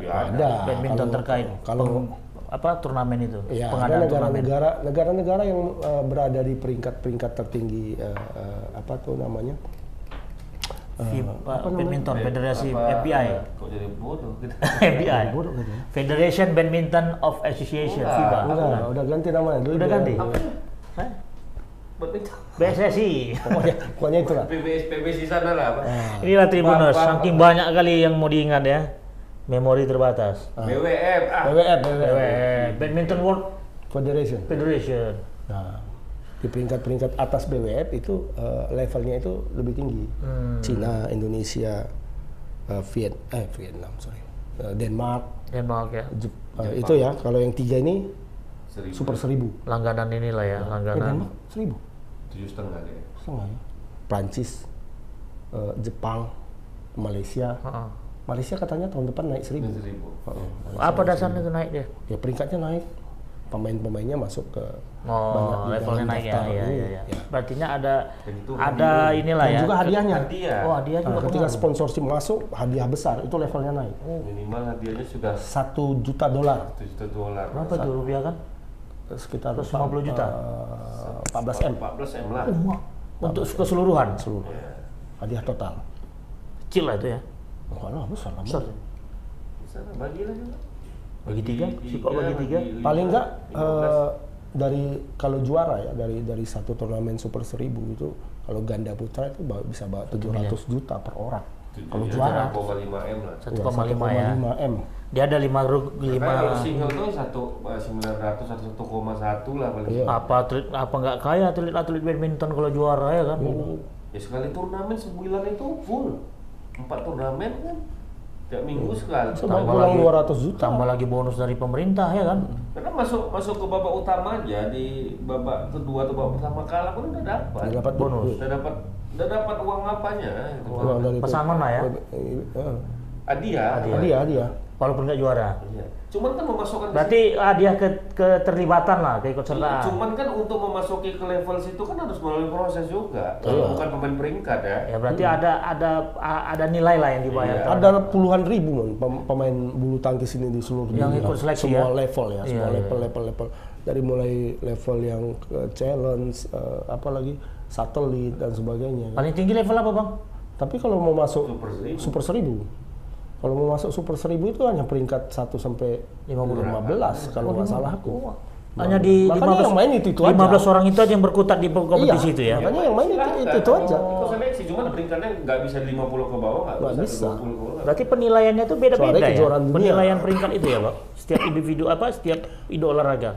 Ya, Ada. badminton Kalau- terkait kalau- peng- apa turnamen itu? Ya, ada pengadaan turnamen. negara-negara negara-negara yang eh, berada di peringkat-peringkat tertinggi eh, eh, apa tuh namanya? FIBA, badminton Federasi Apa- FBI. Kok jadi bodoh gitu. FBI. Bodoh gitu ya. Federation Badminton of Association. FIBA. Enggak, udah ganti namanya. Dulu Udah ganti? Apa? PSSI. Pokoknya, pokoknya itulah. PBS PBS di sana lah apa. Inilah Tribuners, Pak, Pak, saking Pak. banyak kali yang mau diingat ya. Memori terbatas. BWF ah. WWF, WWF. Eh, Badminton World Federation. Federation. Nah, di peringkat-peringkat atas BWF itu eh, levelnya itu lebih tinggi. Hmm. Cina, Indonesia, eh, Viet, eh Vietnam, sorry, Eh, Denmark, Denmark ya. Jep- eh, itu ya. Kalau yang tiga ini Seribu. super seribu. Langganan inilah ya, Eh, langganan. Denmark seribu, Tujuh setengah deh. setengah ya. Prancis, eh, Jepang, Malaysia. Heeh. Malaysia katanya tahun depan naik seribu. Seribu. Heeh. Apa dasarnya itu naik dia? Ya peringkatnya naik, pemain-pemainnya masuk ke Oh, banyak levelnya naik ya, daftar. ya, ya, ya. Ya. Berartinya ada itu ada inilah Dan ya. juga hadiahnya. Hadiah. Oh, hadiah juga Nah, ketika pengaruh. sponsorship masuk, hadiah besar itu levelnya naik. Minimal hadiahnya sudah Satu juta dolar, satu juta dolar. Berapa tuh rupiah kan? Sekitar 150 juta? eh, 14 m 14 m lah. Oh, Untuk keseluruhan. seluruh hadiah total. Kecil lah itu ya. Wah lah besar lah. Besar. Di sana bagilah juga. Bagi tiga, si kok bagi tiga. Paling enggak belas. eh, dari kalau juara ya dari dari satu turnamen super seribu itu kalau ganda putra itu bisa bawa 700 juta per orang. Kalau juara juta, 1,5 m lah. 1,5 ya. 1,5 m. Dia ada 5 ru- Makanya lima kalau single tuh satu eh, 900 atau 1,1 lah paling. Iya. apa atlet apa nggak kaya atlet atlet badminton kalau juara ya kan? Ya sekali turnamen sebulan itu full. Empat turnamen kan. Tiap minggu sekali. Coba Tambah pulang lagi. 200 juta. Tambah lagi bonus dari pemerintah ya kan? Karena masuk masuk ke babak utama aja di babak kedua atau babak pertama kalah pun udah dapat. Dia dapat Bonus. Udah dapat udah dapat uang apanya gitu. Uang dari Pesangon lah ya. Eh, Hadiah. Hadiah, hadiah. walaupun nggak juara. Iya. Cuman kan memasukkan ke Berarti ah, dia ke keterlibatan lah, keikutsertaan. Iya, cuman kan untuk memasuki ke level situ kan harus melalui proses juga. Kalau bukan pemain peringkat ya. Ya berarti ada ada a- ada nilai lah yang dibayar. Iya. Ada puluhan ribu pem- pemain bulu tangkis ini di seluruh Yang dunia. ikut seleksi semua ya? level ya, Iya, semua iya. level level level dari mulai level yang ke challenge, eh, apalagi satelit dan sebagainya. Paling tinggi level apa bang? Tapi kalau mau masuk Super seribu. super seribu, kalau mau masuk super seribu itu hanya peringkat 1 sampai 15 kalau nggak salah aku. Hanya di Makanya 15, yang main itu itu 15 aja. orang itu aja yang berkutat di kompetisi Iya, itu ya. makanya yang main itu itu, itu aja. Itu seleksi cuman peringkatnya nggak bisa 50 ke bawah, nggak Nggak bisa, bisa. 20 ke bawah. Berarti penilaiannya itu beda-beda ya. Penilaian peringkat itu ya, Pak. Setiap individu apa, setiap ido olahraga.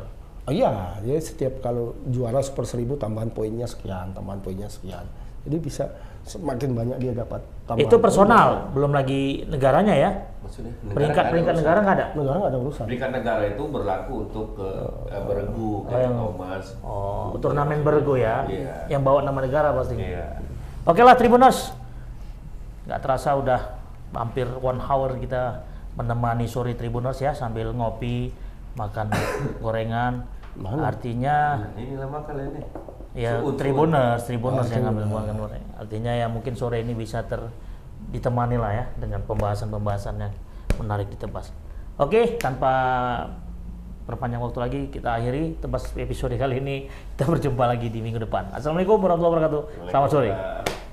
Oh iya, ya setiap kalau juara super seribu tambahan poinnya sekian, tambahan poinnya sekian. Jadi bisa semakin banyak dia dapat. tambahan Itu poin. personal, belum lagi negaranya ya. Maksudnya negara Peringkat peringkat negara nggak ada. Negara nggak ada urusan. Peringkat negara itu berlaku untuk ke eh, beregu, kayak Thomas. Oh, turnamen bergu ya. Iya. Yang bawa nama negara pasti. Iya. Oke lah Tribuners. Nggak terasa udah hampir one hour kita menemani sore Tribuners ya sambil ngopi, makan gorengan. Artinya Nah, inilah makanya ini. ya Suun, suun. Tribuners, Tribuners yang ngambil makan gorengan. Artinya ya mungkin sore ini bisa ter ditemani lah ya dengan pembahasan-pembahasan yang menarik ditebas. Oke, tanpa perpanjang waktu lagi kita akhiri tebas episode kali ini. Kita berjumpa lagi di minggu depan. Assalamualaikum warahmatullahi wabarakatuh. Selamat sore.